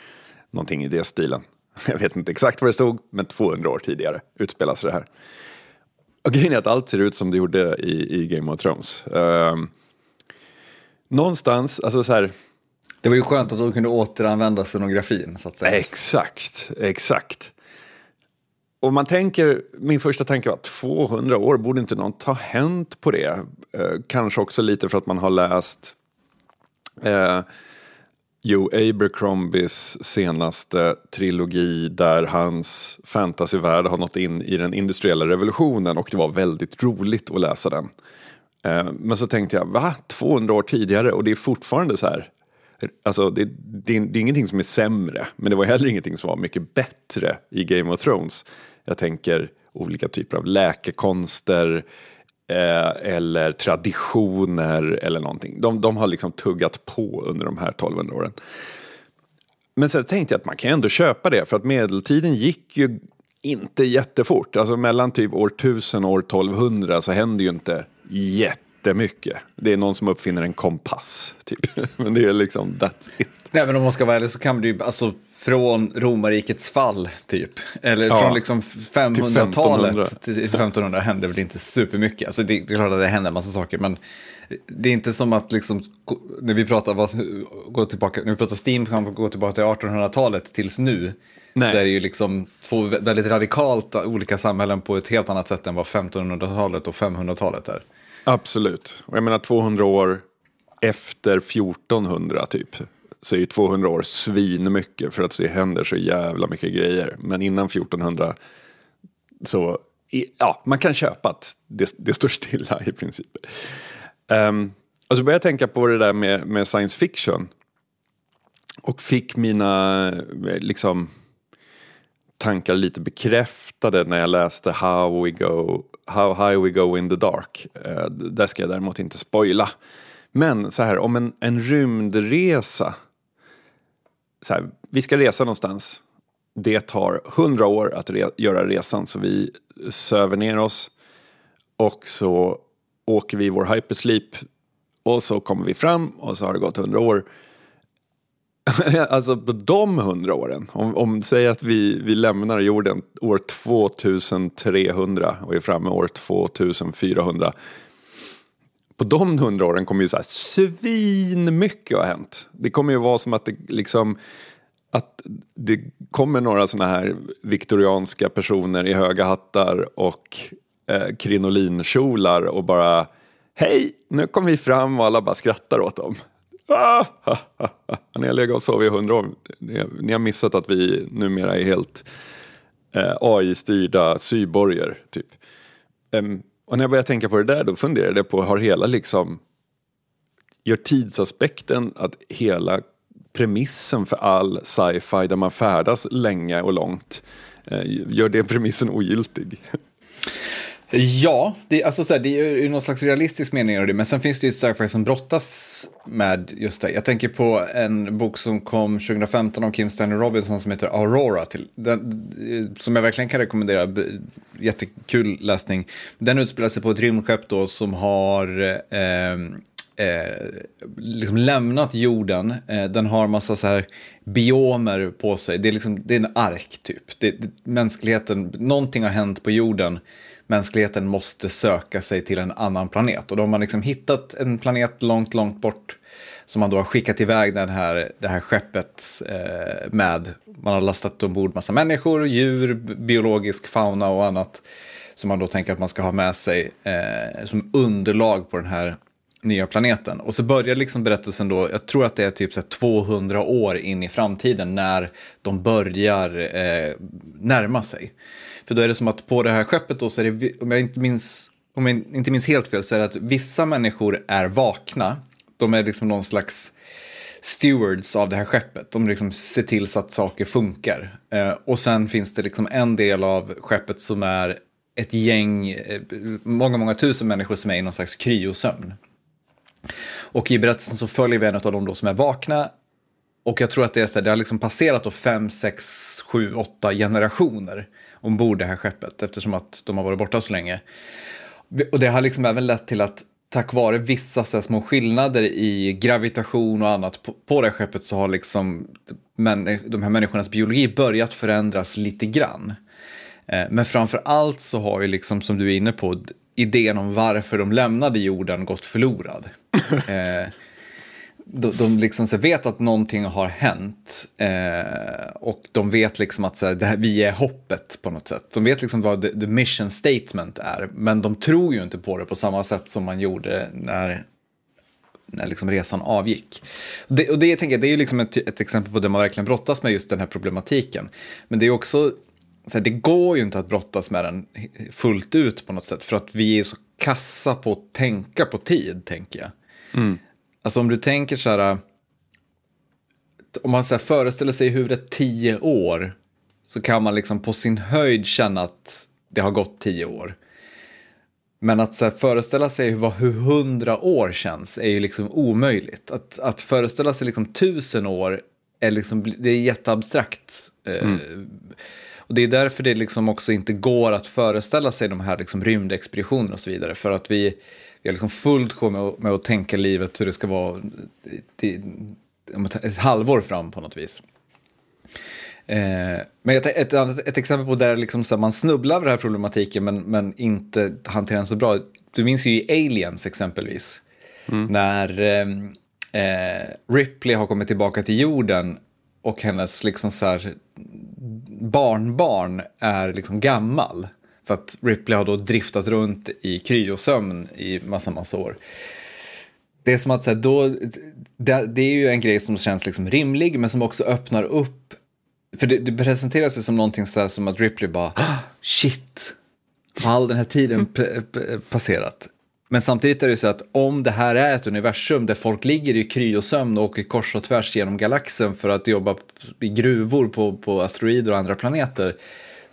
någonting i det stilen. Jag vet inte exakt vad det stod, men 200 år tidigare utspelas det här. Och grejen är att allt ser ut som det gjorde i, i Game of Thrones. Um, någonstans, alltså så här, Det var ju skönt att de kunde återanvända scenografin så att säga. exakt, exakt. Och man tänker, min första tanke var 200 år, borde inte något ha hänt på det? Eh, kanske också lite för att man har läst eh, Joe Abercrombies senaste trilogi där hans fantasyvärld har nått in i den industriella revolutionen och det var väldigt roligt att läsa den. Eh, men så tänkte jag, va? 200 år tidigare och det är fortfarande så här. Alltså det, det, det är ingenting som är sämre, men det var heller ingenting som var mycket bättre i Game of Thrones. Jag tänker olika typer av läkekonster eh, eller traditioner eller någonting. De, de har liksom tuggat på under de här 1200 åren. Men sen tänkte jag att man kan ändå köpa det för att medeltiden gick ju inte jättefort. Alltså mellan typ år 1000 och år 1200 så händer ju inte jättemycket. Det är någon som uppfinner en kompass typ. Men det är liksom that's it. Nej, men om man ska vara ärlig så kan det ju, alltså från romarrikets fall typ, eller Ja, från liksom 500-talet 1500. till 1500 händer väl inte supermycket. Alltså det, det är klart att det händer en massa saker, men det är inte som att liksom, när vi pratar, gå tillbaka, när vi pratar steampunk, gå tillbaka till 1800-talet tills nu, Nej. så är det ju liksom två väldigt radikalt olika samhällen på ett helt annat sätt än vad 1500-talet och 500-talet är. Absolut. Och jag menar 200 år efter 1400 typ. Så är ju 200 år svinmycket för att det händer så jävla mycket grejer. Men innan 1400 så, ja, man kan köpa att det, det står stilla i princip. Um, och så började jag tänka på det där med, med science fiction. Och fick mina, eh, liksom, tankar lite bekräftade när jag läste How, we go, How High We Go In The Dark. Eh, där ska jag däremot inte spoila. Men så här, om en, en rymdresa. Så här, vi ska resa någonstans. Det tar hundra år att re- göra resan så vi söver ner oss. Och så åker vi i vår hypersleep. Och så kommer vi fram och så har det gått hundra år. alltså på de hundra åren, om, om säg att vi, vi lämnar jorden år 2300 och är framme år 2400. På de hundra åren kommer ju så här svin mycket ha hänt. Det kommer ju vara som att det liksom att det kommer några sådana här viktorianska personer i höga hattar och eh, krinolinkjolar och bara Hej, nu kom vi fram och alla bara skrattar åt dem. Ah, ha, ha, ha. Ni har legat och sovit i hundra år. Ni, har- ni har missat att vi numera är helt eh, AI-styrda cyborger. Typ. Um, och när jag började tänka på det där då funderade jag på, har hela liksom gör tidsaspekten att hela premissen för all sci-fi där man färdas länge och långt eh, gör det premissen ogiltig? Ja, det, alltså så här, det är ju någon slags realistisk mening av det, men sen finns det ju sci-fi som brottas med just det. Jag tänker på en bok som kom 2015 av Kim Stanley Robinson som heter Aurora, till, den, som jag verkligen kan rekommendera. Jättekul läsning. Den utspelar sig på ett rymdskepp då som har eh, eh, liksom lämnat jorden. Eh, den har massa så här biomer på sig. Det är, liksom, det är en ark typ. Det, det, mänskligheten, någonting har hänt på jorden. Mänskligheten måste söka sig till en annan planet. Och då har man liksom hittat en planet långt, långt bort. Som man då har skickat iväg den här, det här skeppet eh, med. Man har lastat ombord massa människor, djur, biologisk fauna och annat. Som man då tänker att man ska ha med sig eh, som underlag på den här nya planeten. Och så börjar liksom berättelsen då, jag tror att det är typ så 200 år in i framtiden när de börjar eh, närma sig. För då är det som att på det här skeppet då så är det, om jag inte minns, om jag inte minns helt fel, så är det att vissa människor är vakna. De är liksom någon slags stewards av det här skeppet. De liksom ser till så att saker funkar. Eh, och sen finns det liksom en del av skeppet som är ett gäng, eh, många, många tusen människor som är i någon slags kryosömn. Och i berättelsen så följer vi en av dem då som är vakna. Och jag tror att det, är så här, det har liksom passerat då fem, sex, sju, åtta generationer ombord det här skeppet eftersom att de har varit borta så länge. Och det har liksom även lett till att tack vare vissa så små skillnader i gravitation och annat på, på det här skeppet så har liksom men, de här människornas biologi börjat förändras lite grann. Eh, men framför allt så har ju liksom, som du är inne på, idén om varför de lämnade jorden gått förlorad. eh, de, de liksom så vet att någonting har hänt eh, och de vet liksom att så här, det här, vi är hoppet på något sätt. De vet liksom vad the, the, mission statement är, men de tror ju inte på det på samma sätt som man gjorde när, när liksom resan avgick. Det, och det, tänker det är ju liksom ett, ett exempel på det man verkligen brottas med just den här problematiken. Men det är också så här, det går ju inte att brottas med den fullt ut på något sätt för att vi är så kassa på att tänka på tid, tänker jag. Mm. Alltså om du tänker så här, om man så föreställer sig i huvudet tio år så kan man liksom på sin höjd känna att det har gått tio år. Men att så föreställa sig vad, hur hundra år känns är ju liksom omöjligt. Att, att föreställa sig liksom tusen år är, liksom, det är jätteabstrakt. Eh, mm. Och det är därför det liksom också inte går att föreställa sig de här liksom rymdexpeditionerna och så vidare. För att vi, vi har liksom fullt sjå med, med att tänka livet hur det ska vara till, ett halvår fram på något vis. Eh, men ett, ett, ett, exempel på där liksom man snubblar över den här problematiken men, men inte hanterar den så bra. Du minns ju i Aliens exempelvis. Mm. När eh, eh, Ripley har kommit tillbaka till jorden och hennes liksom så här, barnbarn är liksom gammal. För att Ripley har då driftat runt i kryosömn i massa, massa år. Det är som att så här, då, det, det, är ju en grej som känns liksom rimlig men som också öppnar upp. För det, det presenteras ju som någonting så här som att Ripley bara ah, shit, har all den här tiden passerat? Men samtidigt är det så att om det här är ett universum där folk ligger i kryosömn och åker kors och tvärs genom galaxen för att jobba i gruvor på, på asteroider och andra planeter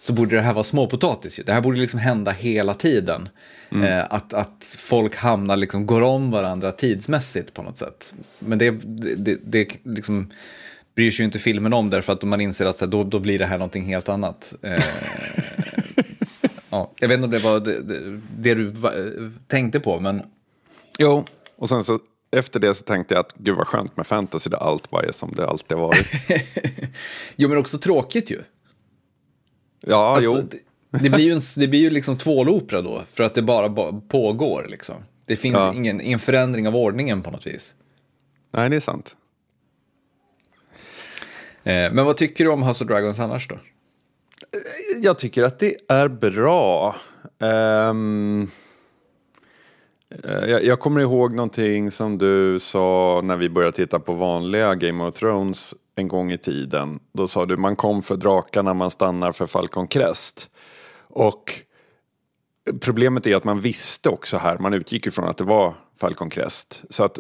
så borde det här vara småpotatis. Det här borde liksom hända hela tiden. Mm. Eh, att, att folk hamnar, liksom, går om varandra tidsmässigt på något sätt. Men det, det, det liksom, bryr sig ju inte filmen om därför att man inser att så här, då, då blir det här någonting helt annat. Eh, ja, jag vet inte om det var det, det, det du tänkte på, men... Jo, och sen så efter det så tänkte jag att gud vad skönt med fantasy där allt bara är som det alltid har varit. jo, men också tråkigt ju. Ja, alltså, jo. Det, det, blir ju en, det blir ju liksom tvålopera då, för att det bara pågår liksom. Det finns ja. ingen, ingen förändring av ordningen på något vis. Nej, det är sant. Eh, men vad tycker du om House of Dragons annars då? Jag tycker att det är bra. Um, jag, jag, kommer ihåg någonting som du sa när vi började titta på vanliga Game of Thrones en gång i tiden. Då sa du man kom för drakarna, man stannar för Falcon Crest. Och problemet är att man visste också här, man utgick ifrån att det var Falcon Crest. Så att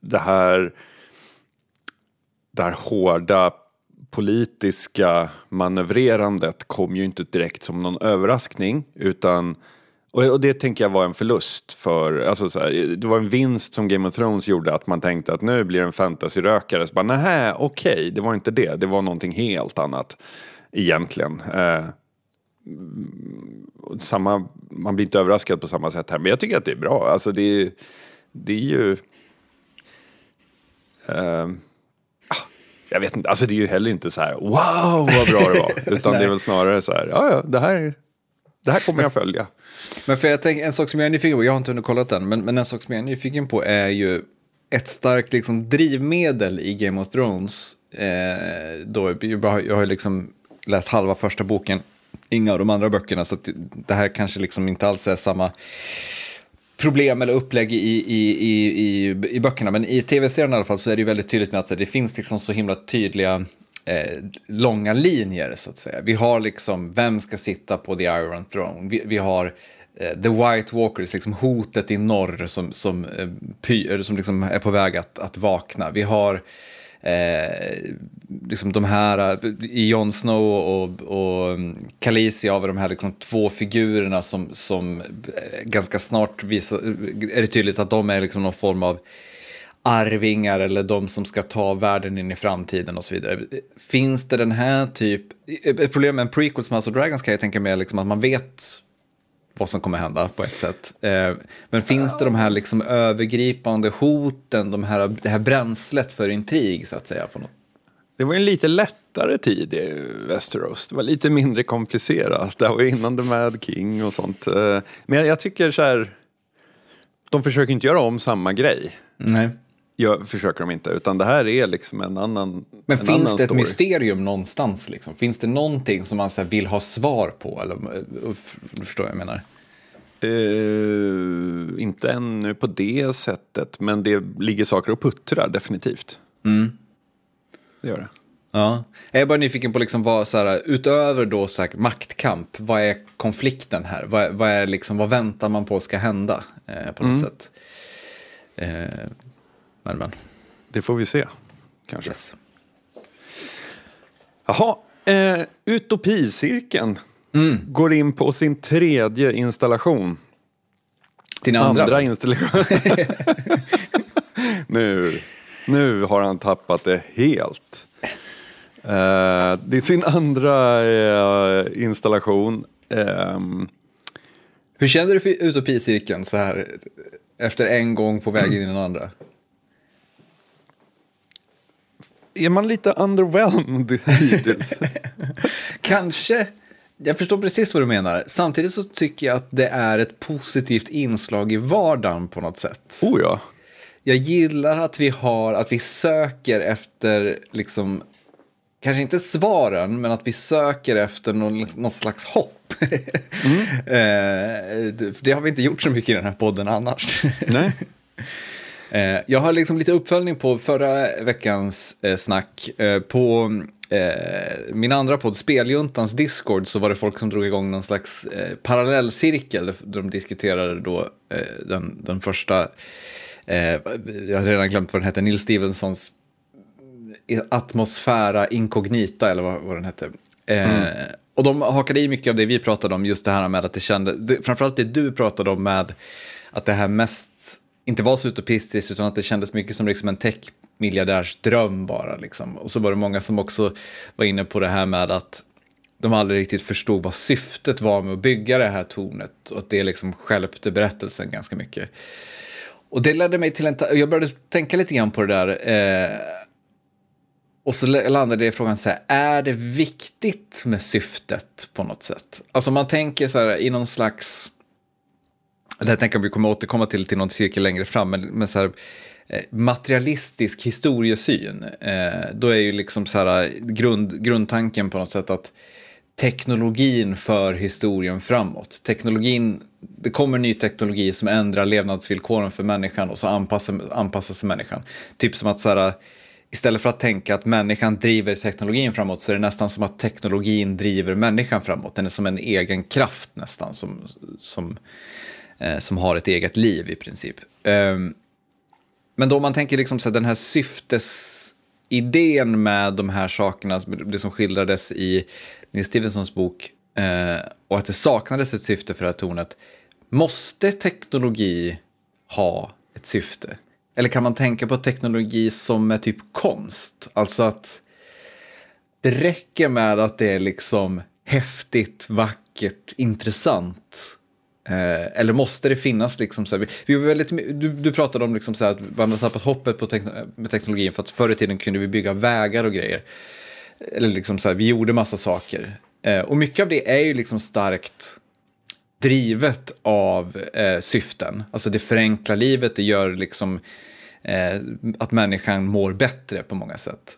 det här, det här hårda politiska manövrerandet kom ju inte direkt som någon överraskning utan och, det tänker jag var en förlust för, alltså så här, det var en vinst som Game of Thrones gjorde att man tänkte att nu blir det en fantasy-rökare. Så bara, nähä, okej, okay, det var inte det, det var någonting helt annat egentligen. Eh, samma, man blir inte överraskad på samma sätt här, men jag tycker att det är bra. Alltså det, det är ju... Eh, jag vet inte, alltså det är ju heller inte så här wow vad bra det var. Utan det är väl snarare så här, ja ja, det här, det här kommer jag följa. Men för jag tänker, en sak som jag är nyfiken på, jag har inte hunnit kolla den, men, men en sak som jag är nyfiken på är ju ett starkt liksom, drivmedel i Game of Thrones. Eh, då, jag har liksom läst halva första boken, inga av de andra böckerna, så det här kanske liksom inte alls är samma problem eller upplägg i, i, i, i, i böckerna. Men i tv-serien i alla fall så är det ju väldigt tydligt med att det finns liksom så himla tydliga eh, långa linjer så att säga. Vi har liksom vem ska sitta på the Iron Throne. Vi, vi har Eh, the White Walkers, liksom hotet i norr som, som, eh, eh, som liksom är på väg att, att vakna. Vi har eh, liksom de här, i Jon Snow och, och mm, Khaleesi har vi de här liksom två figurerna som, som ganska snart visar, är det tydligt att de är liksom någon form av arvingar eller de som ska ta världen in i framtiden och så vidare. Finns det den här typ, ett problem med en prequel som House of Dragons kan jag tänka mig liksom att man vet vad som kommer hända på ett sätt. Eh, men finns det de här liksom övergripande hoten, de här, det här bränslet för intrig så att säga? På något? Det var en lite lättare tid i Västerås. Det var lite mindre komplicerat. Det var innan The Mad King och sånt. Eh, men jag tycker så här, de försöker inte göra om samma grej. Nej. Jag försöker de inte, utan det här är liksom en annan Men en finns annan det ett story. mysterium någonstans? Liksom? Finns det någonting som man så vill ha svar på? Eller, uh, du förstår vad jag menar? Eh, inte ännu på det sättet, men det ligger saker och puttrar definitivt. Mm. Det gör det. Ja. Jag är bara nyfiken på liksom vad, så här, utöver då så här, maktkamp, vad är konflikten här? Vad, vad, är liksom, vad väntar man på ska hända eh, på något sätt? Eh, men, men. Det får vi se, kanske. Yes. Jaha, eh, Utopicirkeln Mm. går in på sin tredje installation. Din andra? Andra installation. nu, nu har han tappat det helt. Eh, det är sin andra eh, installation. Ehm, Hur känner du för utopicirkeln så här efter en gång på väg in i den andra? Är man lite underwhelmed hittills? Kanske. Jag förstår precis vad du menar. Samtidigt så tycker jag att det är ett positivt inslag i vardagen på något sätt. oh ja. Jag gillar att vi har, att vi söker efter, liksom, kanske inte svaren, men att vi söker efter någon, någon slags hopp. Eh, det- det har vi inte gjort så mycket i den här podden annars. Nej. Eh, Jag har liksom lite uppföljning på förra veckans eh, snack. Eh, På eh, min andra podd, Speljuntans Discord, så var det folk som drog igång någon slags eh, parallellcirkel där de diskuterade då eh, den, den första, eh, jag har redan glömt vad den hette, Neil Stevensons Atmosfära Incognita eller vad, vad den hette. Eh, och de hakade i mycket av det vi pratade om, just det här med att det kände, det, framförallt det du pratade om med att det här mest inte var så utopistiskt utan att det kändes mycket som liksom en tech-miljardärsdröm bara. Liksom. Och så var det många som också var inne på det här med att de aldrig riktigt förstod vad syftet var med att bygga det här tornet och att det liksom skälpte berättelsen ganska mycket. Och det ledde mig till en... Jag började tänka lite grann på det där. Eh, och så landade det i frågan så här, är det viktigt med syftet på något sätt? Alltså man tänker så här i någon slags, det här tänker jag vi kommer återkomma till till någon cirkel längre fram, men, men så här, eh, materialistisk historiesyn, eh, då är ju liksom så här eh, grund, grundtanken på något sätt att teknologin för historien framåt. Teknologin, det kommer ny teknologi som ändrar levnadsvillkoren för människan och så anpassar, anpassar sig människan. Typ som att så här, eh, istället för att tänka att människan driver teknologin framåt så är det nästan som att teknologin driver människan framåt. Den är som en egen kraft nästan som, som, Eh, som har ett eget liv i princip. Ehm, men då om man tänker liksom så här, den här syftesidén med de här sakerna, det som skildrades i Nils Stevensons bok, eh, och att det saknades ett syfte för det här tornet. Måste teknologi ha ett syfte? Eller kan man tänka på teknologi som är typ konst? Alltså att det räcker med att det är liksom häftigt, vackert, intressant. Eh, eller måste det finnas liksom så här, vi, vi var väldigt, du, du pratade om liksom så här att man har tappat hoppet på tekn med teknologin för att förr i tiden kunde vi bygga vägar och grejer. Eller liksom så här, vi gjorde massa saker. Eh, och mycket av det är ju liksom starkt drivet av eh, syften. Alltså det förenklar livet, det gör liksom eh, att människan mår bättre på många sätt.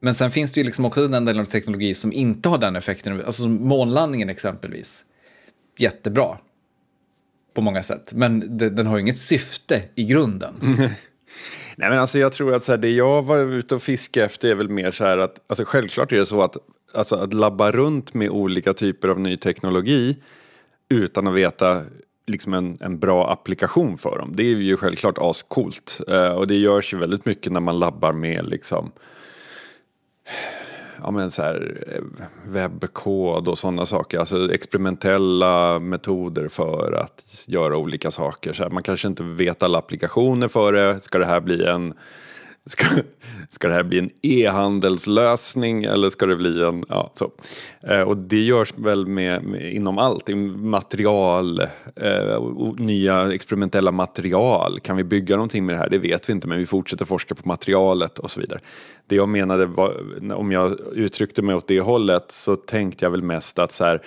Men sen finns det ju liksom också den delen av teknologi som inte har den effekten. Alltså månlandningen exempelvis. Jättebra på många sätt. Men det, den har ju inget syfte i grunden. Nej men alltså jag tror att så här, det jag var ute och fiskade efter är väl mer så här att, alltså självklart är det så att, alltså att labba runt med olika typer av ny teknologi utan att veta liksom en, en bra applikation för dem. Det är ju självklart ascoolt. Eh, och det görs ju väldigt mycket när man labbar med liksom ja, men så här, eh, webbkod och sådana saker. Alltså experimentella metoder för att göra olika saker. Så här, man kanske inte vet alla applikationer för det. Ska det här bli en Ska, ska det här bli en e-handelslösning eller ska det bli en... Ja, så. Eh, och det görs väl med, med inom allt, material, eh, nya experimentella material. Kan vi bygga någonting med det här? Det vet vi inte, men vi fortsätter forska på materialet och så vidare. Det jag menade var, om jag uttryckte mig åt det hållet så tänkte jag väl mest att så här,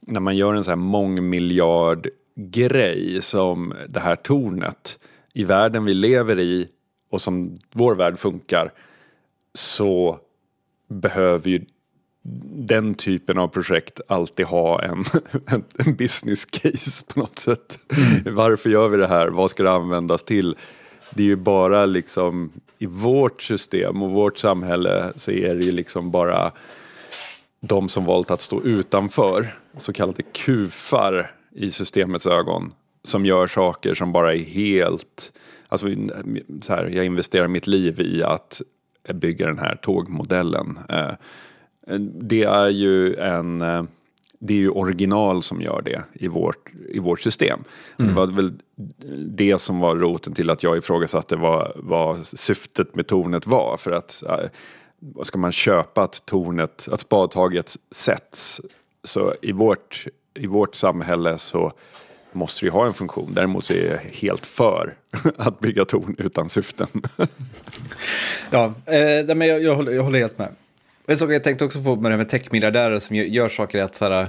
när man gör en så här mångmiljard grej som det här tornet i världen vi lever i och som vår värld funkar så behöver ju den typen av projekt alltid ha en, en business case på något sätt. Mm. Varför gör vi det här? Vad ska det användas till? Det är ju bara liksom i vårt system och vårt samhälle så är det ju liksom bara de som valt att stå utanför, så kallade kufar i systemets ögon, som gör saker som bara är helt Alltså, så här, jag investerar mitt liv i att bygga den här tågmodellen. Eh, det är ju en eh, det är ju original som gör det i vårt, i vårt system. Mm. Det var väl det som var roten till att jag ifrågasatte vad, vad syftet med tornet var. För att äh, ska man köpa att tornet, att spadtaget sätts, så i vårt, i vårt samhälle så måste ju ha en funktion. Däremot så är jag helt för att bygga torn utan syften. ja, eh, men jag, jag, håller, jag håller helt med. En sak jag tänkte också på med det här med techmiljardärer som gör, saker att så här,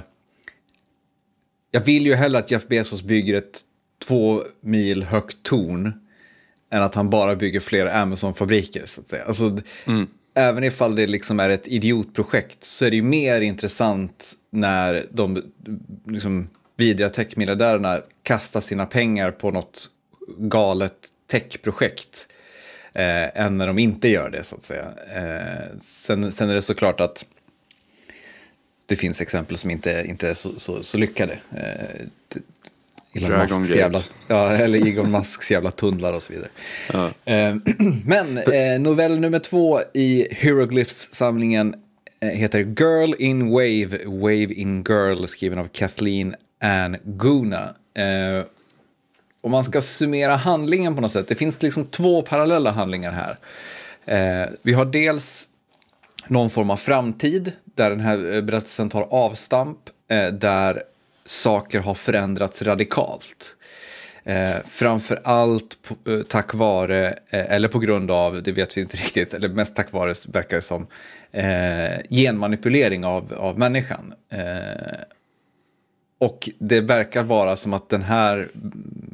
jag vill ju hellre att Jeff Bezos bygger ett två mil högt torn än att han bara bygger fler Amazon-fabriker. Så att säga. Alltså, mm. Även ifall det liksom är ett idiotprojekt så är det ju mer intressant när de liksom, vidriga techmiljardärerna kastar sina pengar på något galet techprojekt eh, än när de inte gör det så att säga. Eh, sen, sen är det såklart att det finns exempel som inte, inte är så, så, så lyckade. Eh, Elon Musks jävla, ja, eller Elon Musks jävla tunnlar och så vidare. Ja. Eh, men eh, novell nummer två i Hieroglyphs-samlingen eh, heter Girl in Wave, Wave in Girl, skriven av Kathleen Ann Guna. Eh, om man ska summera handlingen på något sätt, det finns liksom två parallella handlingar här. Eh, vi har dels någon form av framtid där den här eh, berättelsen tar avstamp, eh, där saker har förändrats radikalt. Eh, framför allt på, eh, tack vare, eh, eller på grund av, det vet vi inte riktigt, eller mest tack vare verkar det som, eh, genmanipulering av, av människan. Eh, Eh, och det verkar vara som att den här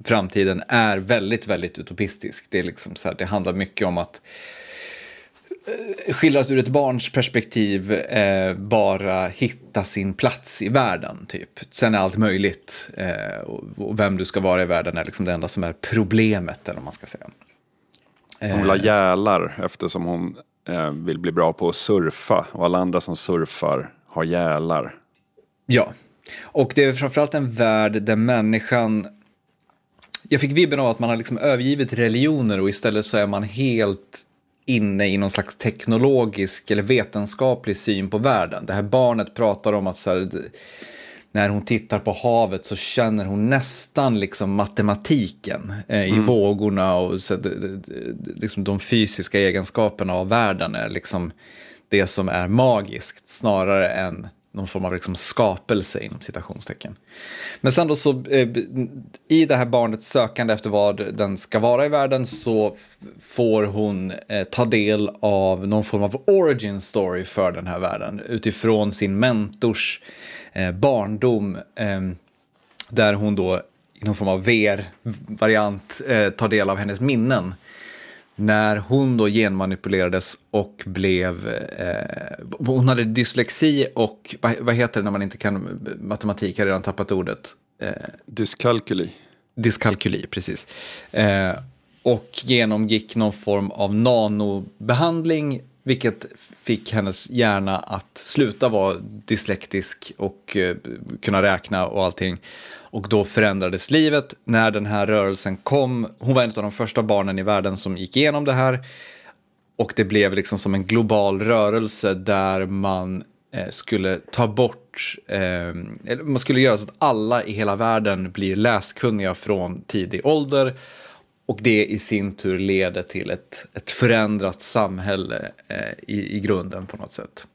framtiden är väldigt, väldigt utopistisk. Det, är liksom så här, det handlar mycket om att eh, skildrat ur ett barns perspektiv eh, bara hitta sin plats i världen. Typ. Sen är allt möjligt eh, och, och, vem du ska vara i världen är liksom det enda som är problemet. Eller man ska säga. Hon vill ha gälar eftersom hon eh, vill bli bra på att surfa och alla andra som surfar har gälar. Ja, och det är framförallt en värld där människan... Jag fick vibben av att man har liksom övergivit religioner och istället så är man helt inne i någon slags teknologisk eller vetenskaplig syn på världen. Det här barnet pratar om att här, när hon tittar på havet så känner hon nästan liksom matematiken eh, i mm. vågorna och så, liksom de fysiska egenskaperna av världen är liksom det som är magiskt snarare än någon form av liksom skapelse inom citationstecken. Men sen då så eh, i det här barnets sökande efter vad den ska vara i världen så får hon eh, ta del av någon form av origin story för den här världen utifrån sin mentors eh, barndom där hon då i någon form av VR-variant tar del av hennes minnen när hon då genmanipulerades och blev... Eh, hon hade dyslexi och vad, heter det när man inte kan matematik? Jag har redan tappat ordet. Eh, Dyskalkyli. Dyskalkyli, precis. Eh, och genomgick någon form av nanobehandling, vilket fick hennes hjärna att sluta vara dyslektisk och eh, kunna räkna och allting. Och då förändrades livet när den här rörelsen kom. Hon var en av de första barnen i världen som gick igenom det här. Och det blev liksom som en global rörelse där man eh, skulle ta bort, eh, man skulle göra så att alla i hela världen blir läskunniga från tidig ålder. Och det i sin tur leder till ett, ett förändrat samhälle eh, i, i grunden på något sätt.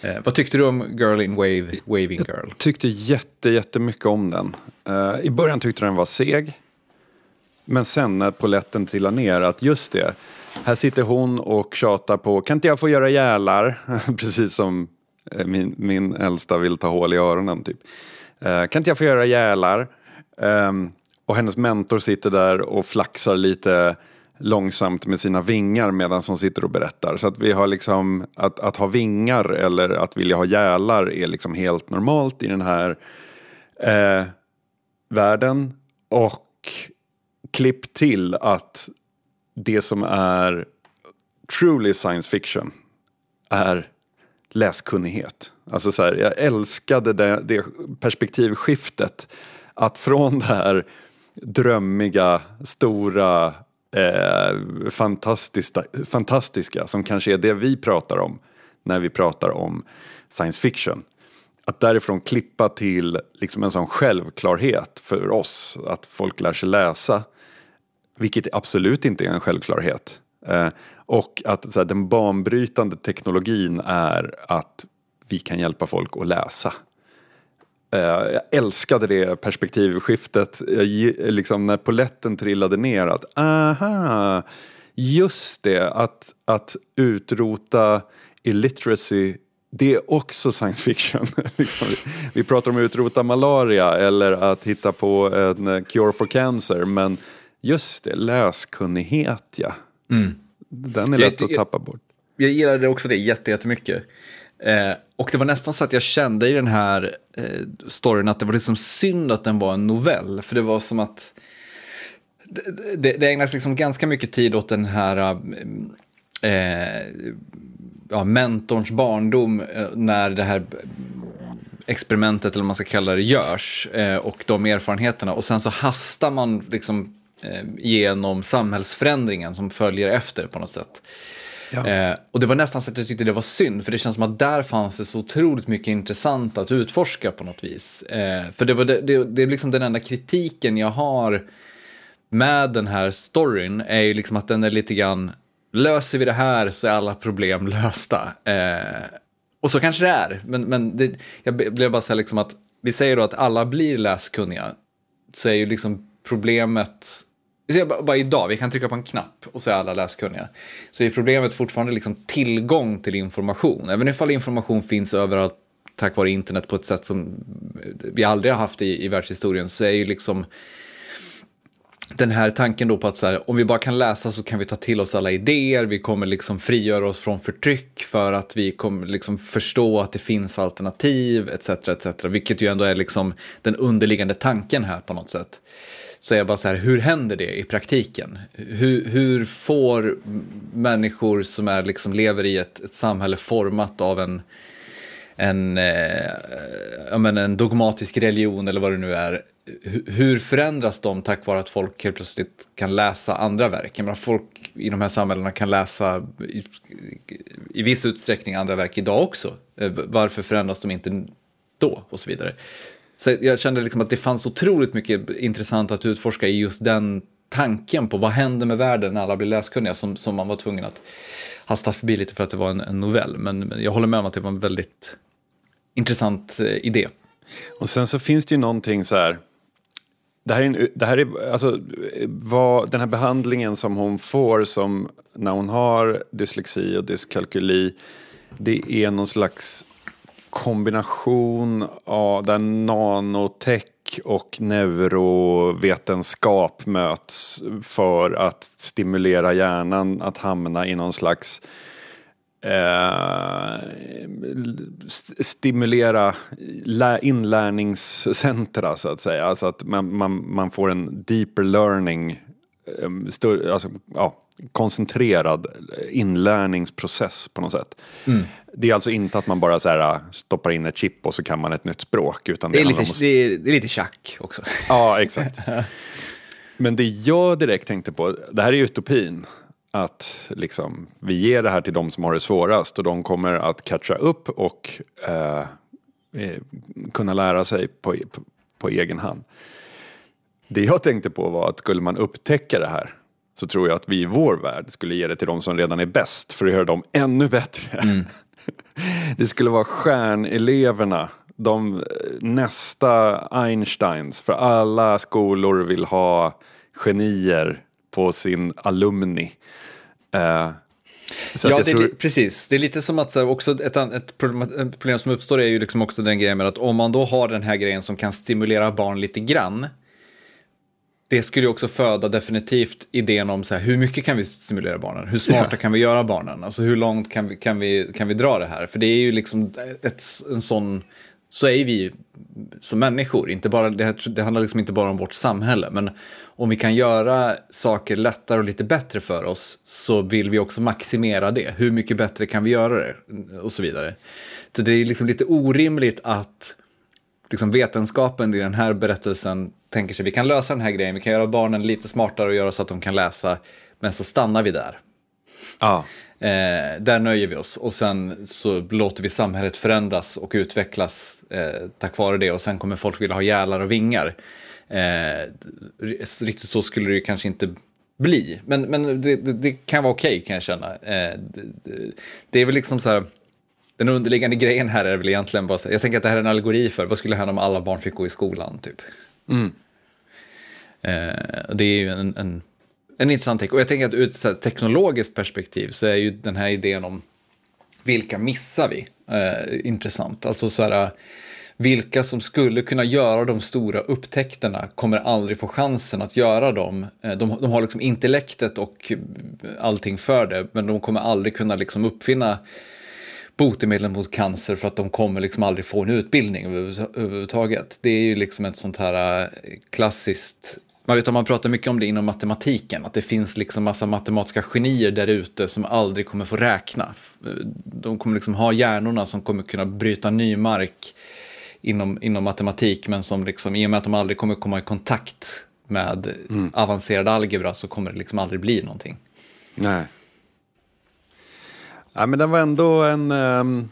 Eh, vad tyckte du om Girl in Wave, Waving Girl? Jag tyckte jätte, jättemycket om den. Uh, I början tyckte jag den var seg. Men sen när poletten trillade ner, att just det, här sitter hon och tjatar på, kan inte jag få göra gälar? Precis som eh, min, min äldsta vill ta hål i öronen typ. Uh, kan inte jag få göra gälar? Um, och hennes mentor sitter där och flaxar lite långsamt med sina vingar medan hon sitter och berättar. Så att vi har liksom, att, att ha vingar eller att vilja ha gälar är liksom helt normalt i den här eh, världen. Och klipp till att det som är truly science fiction är läskunnighet. Alltså så här, jag älskade det, det perspektivskiftet. Att från det här drömmiga, stora eh, fantastiska, fantastiska som kanske är det vi pratar om när vi pratar om science fiction. Att därifrån klippa till liksom en sån självklarhet för oss att folk lär sig läsa, vilket absolut inte är en självklarhet. Eh, och att här, den banbrytande teknologin är att vi kan hjälpa folk att läsa. Uh, jag älskade det perspektivskiftet, jag, liksom när poletten trillade ner att aha, just det, att, att utrota illiteracy det är också science fiction. Liksom, vi pratar om att utrota malaria eller att hitta på en cure for cancer men just det, läskunnighet ja. Mm. Den är lätt jag, att tappa bort. Jag gillade också det jättemycket. Eh, och det var nästan så att jag kände i den här eh, storyn att det var liksom synd att den var en novell. För det var som att det, det, det ägnas liksom ganska mycket tid åt den här eh, ja, mentorns barndom eh, när det här experimentet, eller vad man ska kalla det, görs. Eh, och de erfarenheterna. Och sen så hastar man liksom eh, genom samhällsförändringen som följer efter på något sätt. Ja. Eh, och det var nästan så att jag tyckte det var synd, för det känns som att där fanns det så otroligt mycket intressant att utforska på något vis. Eh, för det, var det, det, det är liksom den enda kritiken jag har med den här storyn, är ju liksom att den är lite grann, löser vi det här så är alla problem lösta. Eh, och så kanske det är, men, men det, jag blev bara så här liksom att, vi säger då att alla blir läskunniga, så är ju liksom problemet vi ser bara idag, vi kan trycka på en knapp och så är alla läskunniga. Så är problemet fortfarande liksom tillgång till information. Även ifall information finns överallt tack vare internet på ett sätt som vi aldrig har haft i, i världshistorien så är ju liksom den här tanken då på att så här, om vi bara kan läsa så kan vi ta till oss alla idéer, vi kommer liksom frigöra oss från förtryck för att vi kommer liksom förstå att det finns alternativ etc. etc. Vilket ju ändå är liksom den underliggande tanken här på något sätt så är jag bara så här, hur händer det i praktiken? Hur, hur får människor som är, liksom, lever i ett, ett samhälle format av en, en, eh, en dogmatisk religion eller vad det nu är, hur förändras de tack vare att folk helt plötsligt kan läsa andra verk? Jag menar, folk i de här samhällena kan läsa i, i viss utsträckning andra verk idag också. Eh, varför förändras de inte då? Och så vidare. Så jag kände liksom att det fanns otroligt mycket intressant att utforska i just den tanken på vad händer med världen när alla blir läskunniga som, som man var tvungen att hasta förbi lite för att det var en, en novell. Men, men, jag håller med om att det var en väldigt intressant eh, idé. Och sen så finns det ju någonting så här det här är, det här är alltså, vad, den här behandlingen som hon får som när hon har dyslexi och dyskalkyli. Det är någon slags kombination av där nanotech och neurovetenskap möts för att stimulera hjärnan att hamna i någon slags eh, st- stimulera inlärningscentra så att säga. Alltså att man, man, man får en deeper learning, eh, större, alltså, ja, koncentrerad inlärningsprocess på något sätt. Det är alltså inte att man bara så här, stoppar in ett chip och så kan man ett nytt språk. Utan Det är, handlar lite, att- det, är, det är lite tjack också. Ja, exakt. Men det jag direkt tänkte på, det här är utopin. Att liksom, vi ger det här till de som har det svårast och de kommer att catcha upp och eh, eh, kunna lära sig på, på, på egen hand. Det jag tänkte på var att skulle man upptäcka det här så tror jag att vi i vår värld skulle ge det till de som redan är bäst för att göra dem ännu bättre. Det skulle vara stjärneleverna, de eh, nästa Einsteins, för alla skolor vill ha genier på sin alumni. Så ja, det, tror, precis. Det är lite som att så här, också ett, ett, problem, ett problem som uppstår är ju liksom också den grejen med att om man då har den här grejen som kan stimulera barn lite grann. Det skulle ju också föda definitivt idén om så här, hur mycket kan vi stimulera barnen? Hur smarta Ja. kan vi göra barnen? Alltså hur långt kan vi, kan vi, kan vi dra det här? För det är ju liksom ett, en sån, så är vi som människor. Inte bara, det, här- det handlar liksom inte bara om vårt samhälle. Men om vi kan göra saker lättare och lite bättre för oss så vill vi också maximera det. Hur mycket bättre kan vi göra det? Och så vidare. Så det är liksom lite orimligt att liksom vetenskapen i den här berättelsen tänker sig vi kan lösa den här grejen, vi kan göra barnen lite smartare och göra så att de kan läsa, men så stannar vi där. ja, Eh, där nöjer vi oss och sen så låter vi samhället förändras och utvecklas eh, tack vare det och sen kommer folk vilja ha gälar och vingar. Eh, riktigt så skulle det ju kanske inte bli, men, men det, det, det kan vara okej kan jag känna. Eh, det, det, det är väl liksom så här, den underliggande grejen här är väl egentligen bara jag tänker att det här är en allegori för vad skulle hända om alla barn fick gå i skolan typ. Eh, det är ju en, en, en intressant take. Och jag tänker att ur ett teknologiskt perspektiv så är ju den här idén om vilka missar vi eh, intressant. Alltså så här, vilka som skulle kunna göra de stora upptäckterna kommer aldrig få chansen att göra dem. Eh, de, de har liksom intellektet och allting för det, men de kommer aldrig kunna liksom uppfinna botemedel mot cancer för att de kommer liksom aldrig få en utbildning över- överhuvudtaget. Det är ju liksom ett sånt här eh, klassiskt, man vet om man pratar mycket om det inom matematiken, att det finns liksom massa matematiska genier där ute som aldrig kommer få räkna. De kommer liksom ha hjärnorna som kommer kunna bryta ny mark inom, inom matematik, men som liksom, i och med att de aldrig kommer komma i kontakt med avancerad algebra så kommer det liksom aldrig bli någonting. nej. Ja, men den var ändå en... Um,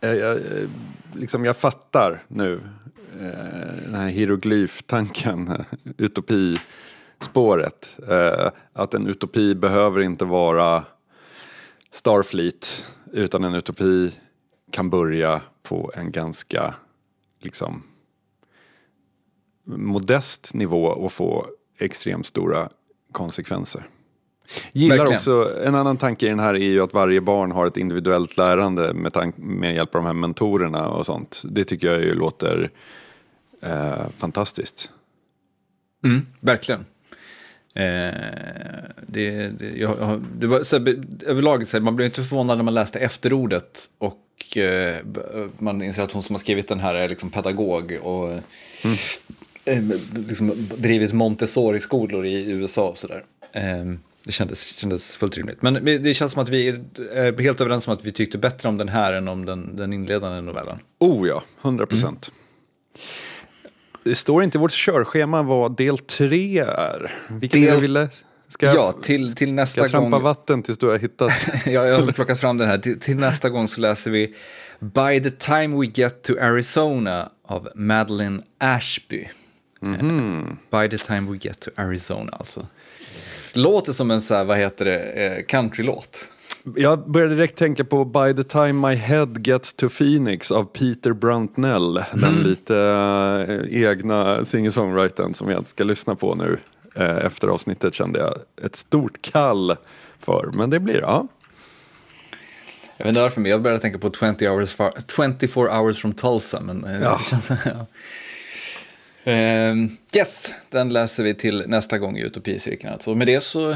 eh, jag, eh, liksom jag fattar nu eh, den här hieroglyftanken, utopispåret. Eh, att en utopi behöver inte vara Starfleet utan en utopi kan börja på en ganska liksom modest nivå och få extremt stora konsekvenser. Gillar Verkligen. också, en annan tanke i den här är ju att varje barn har ett individuellt lärande med, tank, med hjälp av de här mentorerna och sånt. Det tycker jag ju låter eh, fantastiskt. Mm, verkligen. Eh, det, det, jag, det var, så här, överlag, så här, man blev inte förvånad när man läste efterordet och eh, man inser att hon som har skrivit den här är liksom pedagog och eh, liksom drivit Montessori-skolor i USA och sådär. Eh, det kändes, kändes fullt rimligt. Men det känns som att vi är helt överens om att vi tyckte bättre om den här än om den, den inledande novellen. Oh ja, 100 procent. Det står inte i vårt körschema vad del tre är. Vilken Del- ville? Ska jag, Ja, till, till ska nästa jag trampa gång. vatten tills du har hittat? Ja, jag har plockat fram den här. Till, till nästa gång så läser vi By the time we get to Arizona av Madeline Ashby. Eh, By the time we get to Arizona alltså. Låter som en så här, vad heter det, eh, countrylåt. Jag började direkt tänka på By the time my head gets to Phoenix av Peter Bruntnell. Den lite eh, egna singer-songwritern som jag ska lyssna på nu. Eh, efter avsnittet kände jag ett stort kall för. Men det blir, ja. Jag vet inte varför, men jag började tänka på 20 hours far, 24 hours from Tulsa. Men, eh, Ja. det känns, ja. Ehm, yes, den läser vi till nästa gång i Utopicirkeln. Alltså. Med det så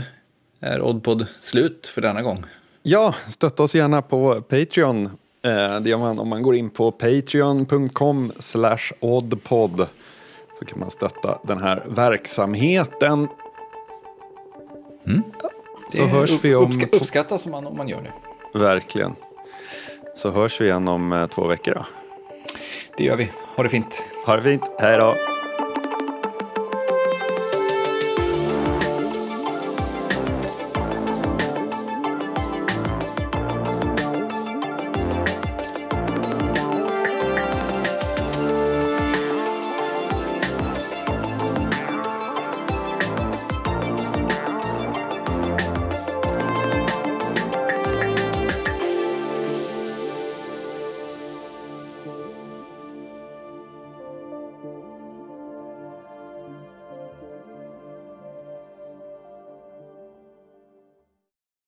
är Oddpod slut för denna gång. Ja, stötta oss gärna på Patreon. Eh, det gör man om man går in på patreon.com slash oddpod. Så kan man stötta den här verksamheten. Så Det hörs vi om... uppska- uppskattas man om man gör det. Verkligen. Så hörs vi igen om eh, två veckor då. Det gör vi. Ha det fint. Ha det fint. Hej då.